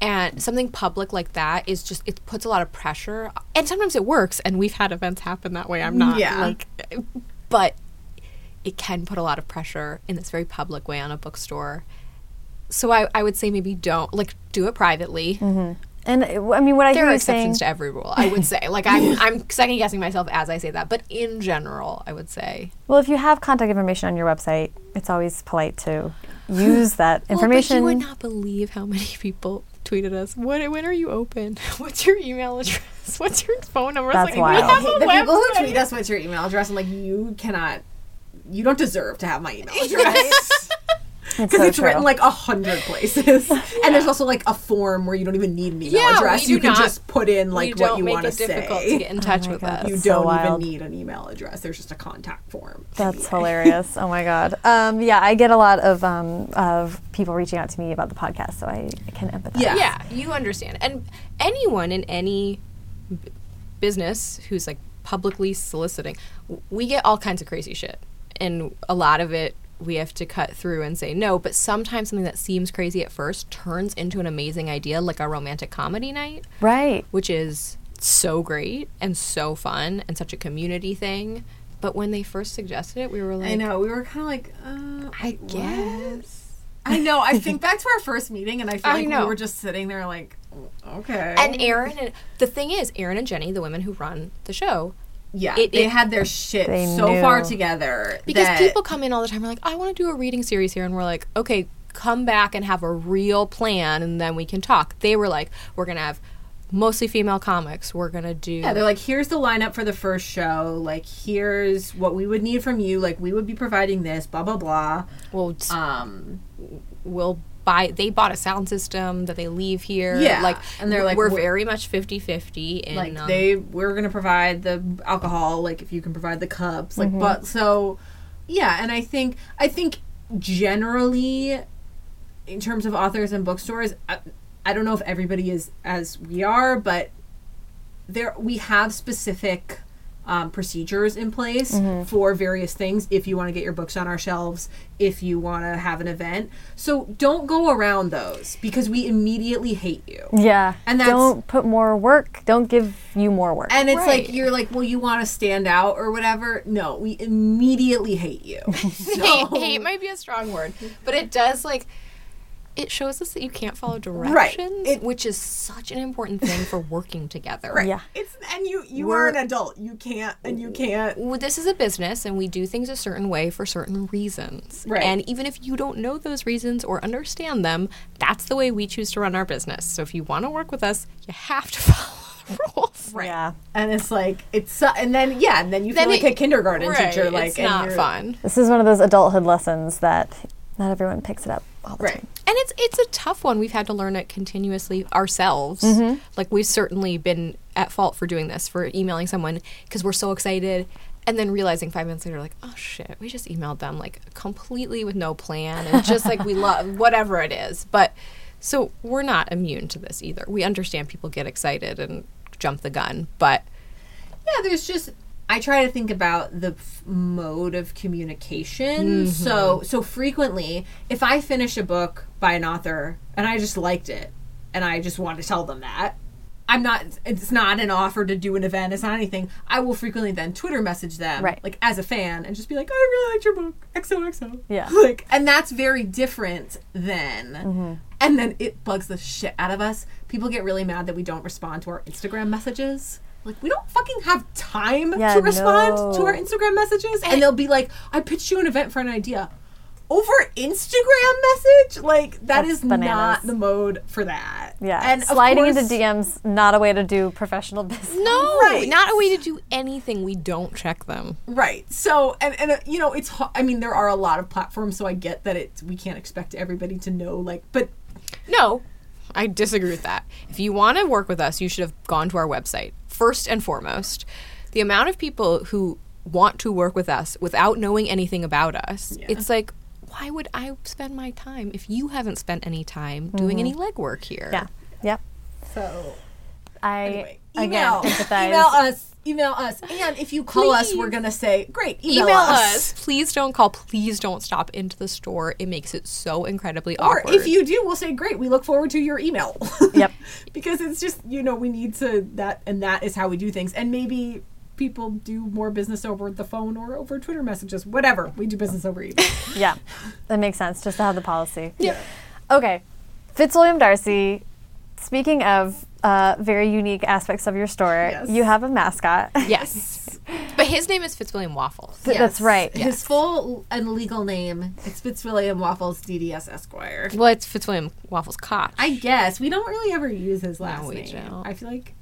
And something public like that is just it puts a lot of pressure. And sometimes it works and we've had events happen that way. I'm not Yeah. like but it can put a lot of pressure in this very public way on a bookstore. So I, I would say maybe don't like do it privately. And uh, I mean, what I There hear are you saying. exceptions to every rule, I would say. Like I'm (laughs) I'm second guessing myself as I say that, but in general, I would say Well, if you have contact information on your website, it's always polite to use (laughs) that information. Well, but you would not believe how many people tweeted us. When, when are you open? (laughs) What's your email address? What's your phone number? That's like, we wild. have a the people who tweet us what's your email address, I'm like, you cannot, you don't deserve to have my email (laughs) address. it's Because so it's written like a hundred places, (laughs) and there's also like a form where you don't even need an email Yeah, address. we do You can not- just put in we like don't what you make want to it difficult say. to get in touch my with God. us. you don't wild. even need an email address. There's just a contact form. That's (laughs) hilarious. Oh my god. Um, yeah, I get a lot of um, of people reaching out to me about the podcast, so I, I can empathize. Yeah. Yeah, you understand. And anyone in any b- business who's like publicly soliciting, w- we get all kinds of crazy shit. And a lot of it we have to cut through and say no, but sometimes something that seems crazy at first turns into an amazing idea like a romantic comedy night. Right. which is so great and so fun and such a community thing. But when they first suggested it, we were like, I know. We were kind of like, uh, I what? guess. I know. I think back to our first meeting, and I feel I like know. we were just sitting there like, okay. And Aaron and the thing is, Aaron and Jenny, the women who run the show, yeah, it- they it- had their shit so far together because people come in all the time, are like, I want to do a reading series here, and we're like, okay, come back and have a real plan, and then we can talk. They were like, we're gonna have mostly female comics. We're gonna do Yeah, they're like, here's the lineup for the first show. Like, here's what we would need from you. Like, we would be providing this. Blah blah blah. well, Um, we'll buy they bought a sound system that they leave here Yeah, like and they're like, we're we're- very much 50-50 in like um, they we're gonna provide the alcohol. Like, if you can provide the cups. Like, but so yeah, and I think I think generally, in terms of authors and bookstores, I, I don't know if everybody is as we are, but there we have specific um, procedures in place for various things if you want to get your books on our shelves if you want to have an event so don't go around those because we immediately hate you Yeah. And that's- don't put more work. Don't give you more work. and it's Right. like you're like well you want to stand out or whatever no we immediately hate you (laughs) hate, So- hate might be a strong word, but it does like it shows us that you can't follow directions, It- which is such an important thing for working together. right Yeah. it's and you you We're- are an adult you can't and you can't Well, This is a business, and we do things a certain way for certain reasons. Right. And even if you don't know those reasons or understand them, that's the way we choose to run our business. So if you want to work with us, you have to (laughs) follow the rules. right Yeah. and it's like it's so- and then yeah and then you feel Then like it- a kindergarten Right, teacher like it's not fun. This is one of those adulthood lessons that not everyone picks it up all the right time. and it's it's a tough one. We've had to learn it continuously ourselves. Mm-hmm. Like we've certainly been at fault for doing this, for emailing someone because we're so excited, and then realizing five minutes later, like, oh shit, we just emailed them like completely with no plan and just like we (laughs) love whatever it is. But so we're not immune to this either. We understand people get excited and jump the gun, but Yeah, there's just I try to think about the f- mode of communication. Mm-hmm. So so frequently, if I finish a book by an author and I just liked it and I just want to tell them that, I'm not it's not an offer to do an event, it's not anything. I will frequently then Twitter message them Right. like as a fan and just be like, "I really liked your book. XOXO." Yeah. (laughs) Like and that's very different than mm-hmm. and then it bugs the shit out of us. People get really mad that we don't respond to our Instagram messages. Like we don't fucking have time Yeah, to respond no. to our Instagram messages, and they'll be like, "I pitched you an event for an idea." over Instagram message, like that That's is bananas. not the mode for that. Yeah. and sliding course- into DMs not a way to do professional business. No, Right. not a way to do anything. We don't check them. Right. So, and and uh, you know, it's. I mean, there are a lot of platforms, so I get that it's. We can't expect everybody to know, like, but No, I disagree with that. If you want to work with us, you should have gone to our website first and foremost. The amount of people who want to work with us without knowing anything about us, it's like, why would I spend my time if you haven't spent any time doing mm-hmm. any legwork here? Yeah. Yep. so I anyway, again email, empathize. email us, email us, and if you call us, we're gonna say, great, email, Email us. us. Please don't call. Please don't stop into the store. It makes it so incredibly Or awkward. if you do, we'll say, great, we look forward to your email. (laughs) Yep. because it's just you know we need to that and that is how we do things and maybe people do more business over the phone or over twitter messages whatever we do business over email (laughs) Yeah, that makes sense. Just to have the policy. yeah Okay, Fitzwilliam Darcy. Speaking of uh, very unique aspects of your store, Yes. you have a mascot. yes, (laughs) but his name is Fitzwilliam Waffles. Th- That's right. his full and legal name is fitzwilliam waffles dds esquire Well, it's Fitzwilliam Waffles Koch. i guess we don't really ever use his last we name don't. i feel like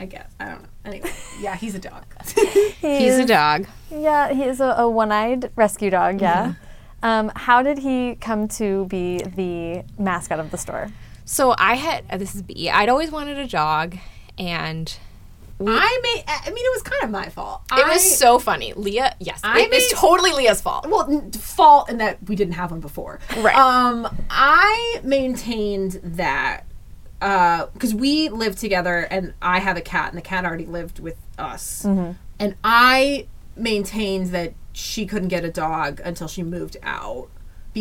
i guess i don't know anyway (laughs) yeah he's a dog (laughs) He's a dog. Yeah, he is a, a one-eyed rescue dog. Yeah. Mm-hmm. Um, how did he come to be the mascot of the store? So I had uh, this is Bea. I'd always wanted a dog, and i made i mean it was kind of my fault it I- was so funny. Leah, yes, I it made- totally Leah's fault. well fault in that we didn't have one before Right. um i maintained that because we lived together and i have a cat and the cat already lived with us and i maintained that she couldn't get a dog until she moved out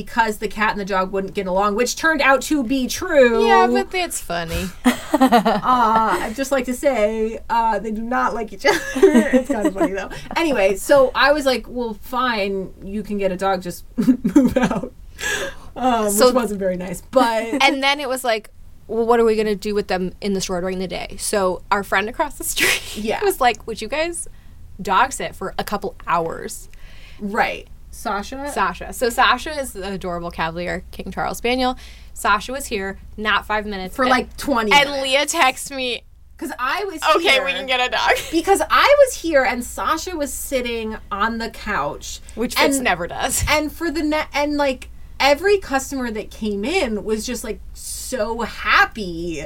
because the cat and the dog wouldn't get along which turned out to be true Yeah, but it's funny. (laughs) uh, I'd just like to say uh, they do not like each other. (laughs) it's kind of funny though. Anyway, so I was like, well, fine, you can get a dog, just (laughs) move out. Um, So- which wasn't very nice, but and then it was like, well, what are we gonna do with them in the store during the day? So our friend across the street Yeah. was like, would you guys dog sit for a couple hours? right, Sasha. Sasha. So Sasha is the adorable Cavalier King Charles Spaniel. Sasha was here, not five minutes for and- like 20 And minutes. Leah texts me, Because I was okay, here- we can get a dog. (laughs) Because I was here and Sasha was sitting on the couch. Which Fitz and- never does. (laughs) and for the net and like every customer that came in was just like so happy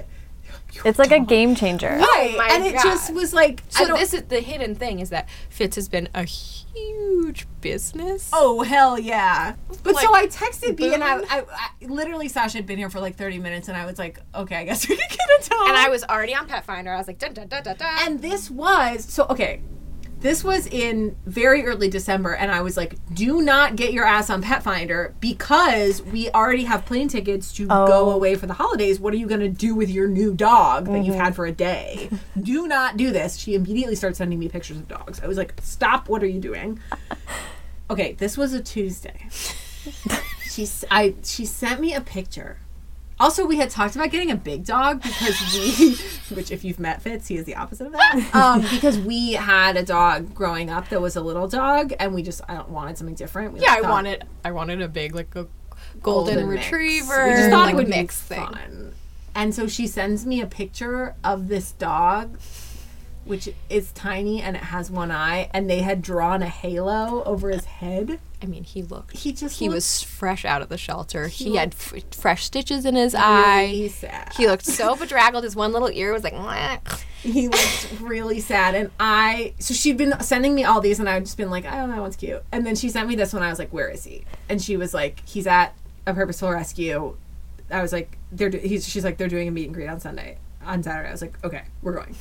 It's like a game changer. Oh right my and it God. just was like I So don't- this is the hidden thing is that Fitz has been a huge business. oh hell yeah but so i Like, texted Bea and I. I, I literally sasha had been here for like 30 minutes and i was like okay i guess (laughs) we can get a dog And I was already on Petfinder. I was like, dun, dun, dun, dun, dun. and this was so okay this was in very early December, and I was like, "Do not get your ass on Petfinder because we already have plane tickets to go Oh. away for the holidays. What are you going to do with your new dog that you've mm-hmm. had for a day? (laughs) do not do this." She immediately starts sending me pictures of dogs. I was like, "Stop! What are you doing?" (laughs) Okay, this was a Tuesday. (laughs) she I she sent me a picture. Also, we had talked about getting a big dog because we, (laughs) which if you've met Fitz, he is the opposite of that. (laughs) Um, because we had a dog growing up that was a little dog, and we just I don't wanted something different. We yeah, I thought wanted I wanted a big like a golden, mix. retriever. We just thought like it would mix be thing. fun. And so she sends me a picture of this dog, which is tiny and it has one eye, and they had drawn a halo over his head. I mean, he looked. He just he looked was fresh out of the shelter. He, He had f- fresh stitches in his really eye. sad. He looked so bedraggled. His one little ear was like. "Mwah." he looked really sad and i so she'd been sending me all these and i'd just been like i don't know that one's cute and then she sent me this one i was like where is he and she was like he's at a purposeful rescue i was like they're do- he's she's like they're doing a meet and greet on sunday on saturday i was like okay we're going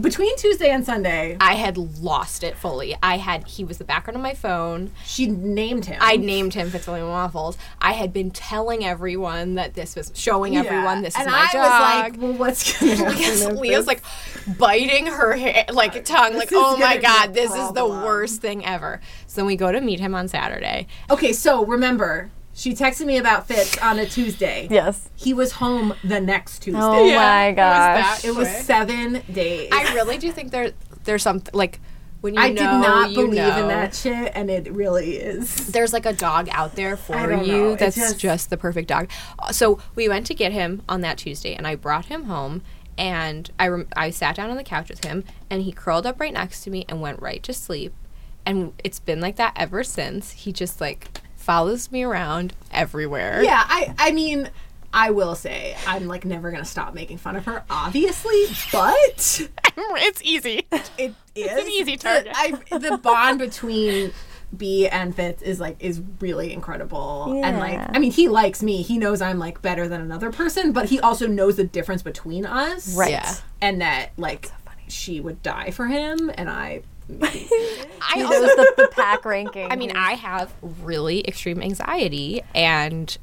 between tuesday and sunday I had lost it fully. I had he was the background of my phone. she named him I named him Fitzwilliam Waffles. I had been telling everyone that this was showing everyone this and is my I dog. was like well what's gonna (laughs) happen Leah's like biting her hair, like tongue, like oh my god, this is the worst thing ever. So then we go to meet him on Saturday. okay so remember she texted me about fitz on a tuesday Yes. he was home the next tuesday Oh Yeah, my it was gosh. It was seven days. I really do think there there's some like when you I know, did not you believe know. in that shit, and it really is. There's like a dog out there for you know. That's just- just... the perfect dog. Uh, So we went to get him on that Tuesday, and I brought him home. And I, rem- I sat down on the couch with him, and he curled up right next to me and went right to sleep. And it's been like that ever since. He just like follows me around everywhere. Yeah, I I mean, I will say I'm like never gonna stop making fun of her, obviously, but (laughs) it's easy. it is an easy target. I, the bond between Bea and Fitz is like is really incredible, and like I mean, he likes me. He knows I'm like better than another person, but he also knows the difference between us, Right. Yeah. And that like she would die for him, and I. I He also the, (laughs) the pack ranking. I mean, I have really extreme anxiety, and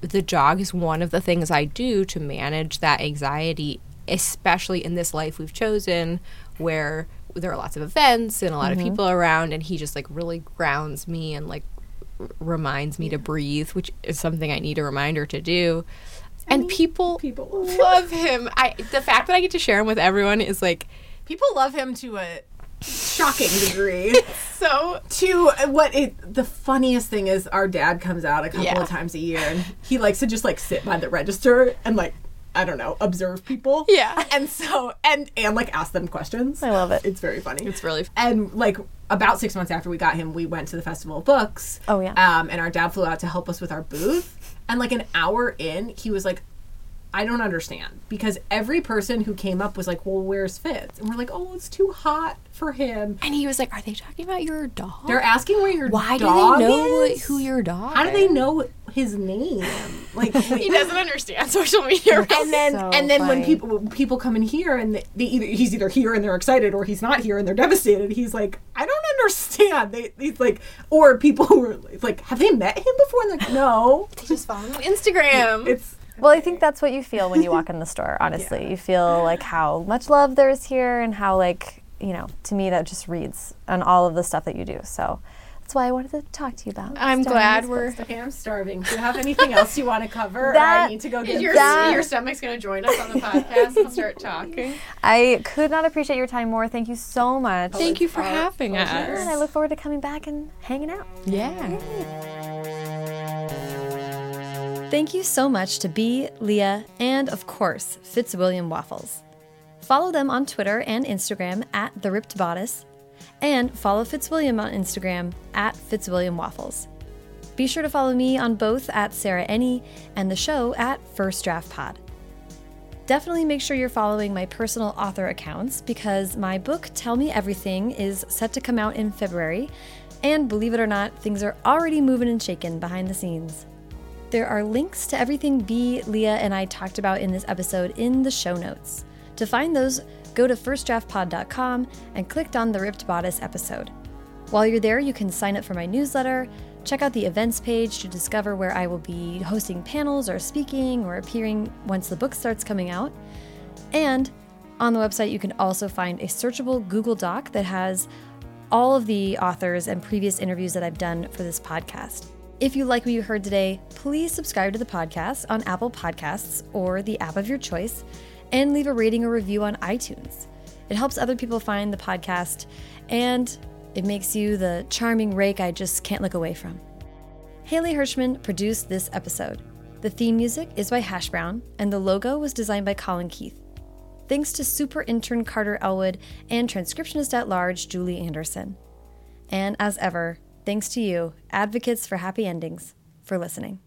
the jog is one of the things I do to manage that anxiety, especially in this life we've chosen where there are lots of events and a lot of mm-hmm. people around, and he just like really grounds me and like r- reminds me to breathe, which is something I need a reminder to do. And people, people- love him. I the fact that I get to share him with everyone is like People love him to a shocking degree. (laughs) so to what it the funniest thing is our dad comes out a couple Yeah. of times a year and he likes to just like sit by the register and like I don't know, observe people. Yeah. And so and and like ask them questions. I love it. It's very funny. It's really and like about six months after we got him, we went to the Festival of Books. Oh, yeah. Um, and our dad flew out to help us with our booth. And like an hour in, he was like, I don't understand because every person who came up was like, "Well, where's Fitz?" And we're like, "Oh, it's too hot for him." and he was like, "Are they talking about your dog?" They're asking where your Why do dog they know is? who your dog? How do they know his name? Like, (laughs) He doesn't understand social media. and then So and then when people when people come in here and they, they either he's either here and they're excited or he's not here and they're devastated. He's like, I don't understand. They he's like, or people who are like, have they met him before? And like, no. They just follow him on Instagram. It's Well, I think that's what you feel when you walk in the store, (laughs) honestly. You feel like how much love there is here and how, like, you know, to me, that just reads on all of the stuff that you do. So that's why I wanted to talk to you about. I'm starting glad we're. book. okay. I'm starving. Do you have anything else you want to cover? or That- I need to go get Your, That- your stomach's gonna join us on the podcast and start talking. I could not appreciate your time more. Thank you so much. Thank you for oh, having pleasure. And I look forward to coming back and hanging out. Yeah. Thank you so much to Bea, Leah, and of course, Fitzwilliam Waffles. Follow them on Twitter and Instagram at The Ripped Bodice, and follow Fitzwilliam on Instagram at Fitzwilliam Waffles. Be sure to follow me on both at Sarah Enni and the show at First Draft Pod. Definitely make sure you're following my personal author accounts because my book, Tell Me Everything, is set to come out in February, and believe it or not, things are already moving and shaking behind the scenes. There are links to everything Bea, Leah, and I talked about in this episode in the show notes. To find those, go to firstdraftpod.com and click on the Ripped Bodice episode. While you're there, you can sign up for my newsletter, check out the events page to discover where I will be hosting panels or speaking or appearing once the book starts coming out. And on the website, you can also find a searchable Google Doc that has all of the authors and previous interviews that I've done for this podcast. If you like what you heard today, please subscribe to the podcast on Apple Podcasts or the app of your choice and leave a rating or review on iTunes. It helps other people find the podcast and it makes you the charming rake I just can't look away from. Haley Hirschman produced this episode. The theme music is by Hash Brown, and the logo was designed by Colin Keith. Thanks to super intern Carter Elwood and transcriptionist at large Julie Anderson. And as ever, thanks to you, advocates for happy endings, for listening.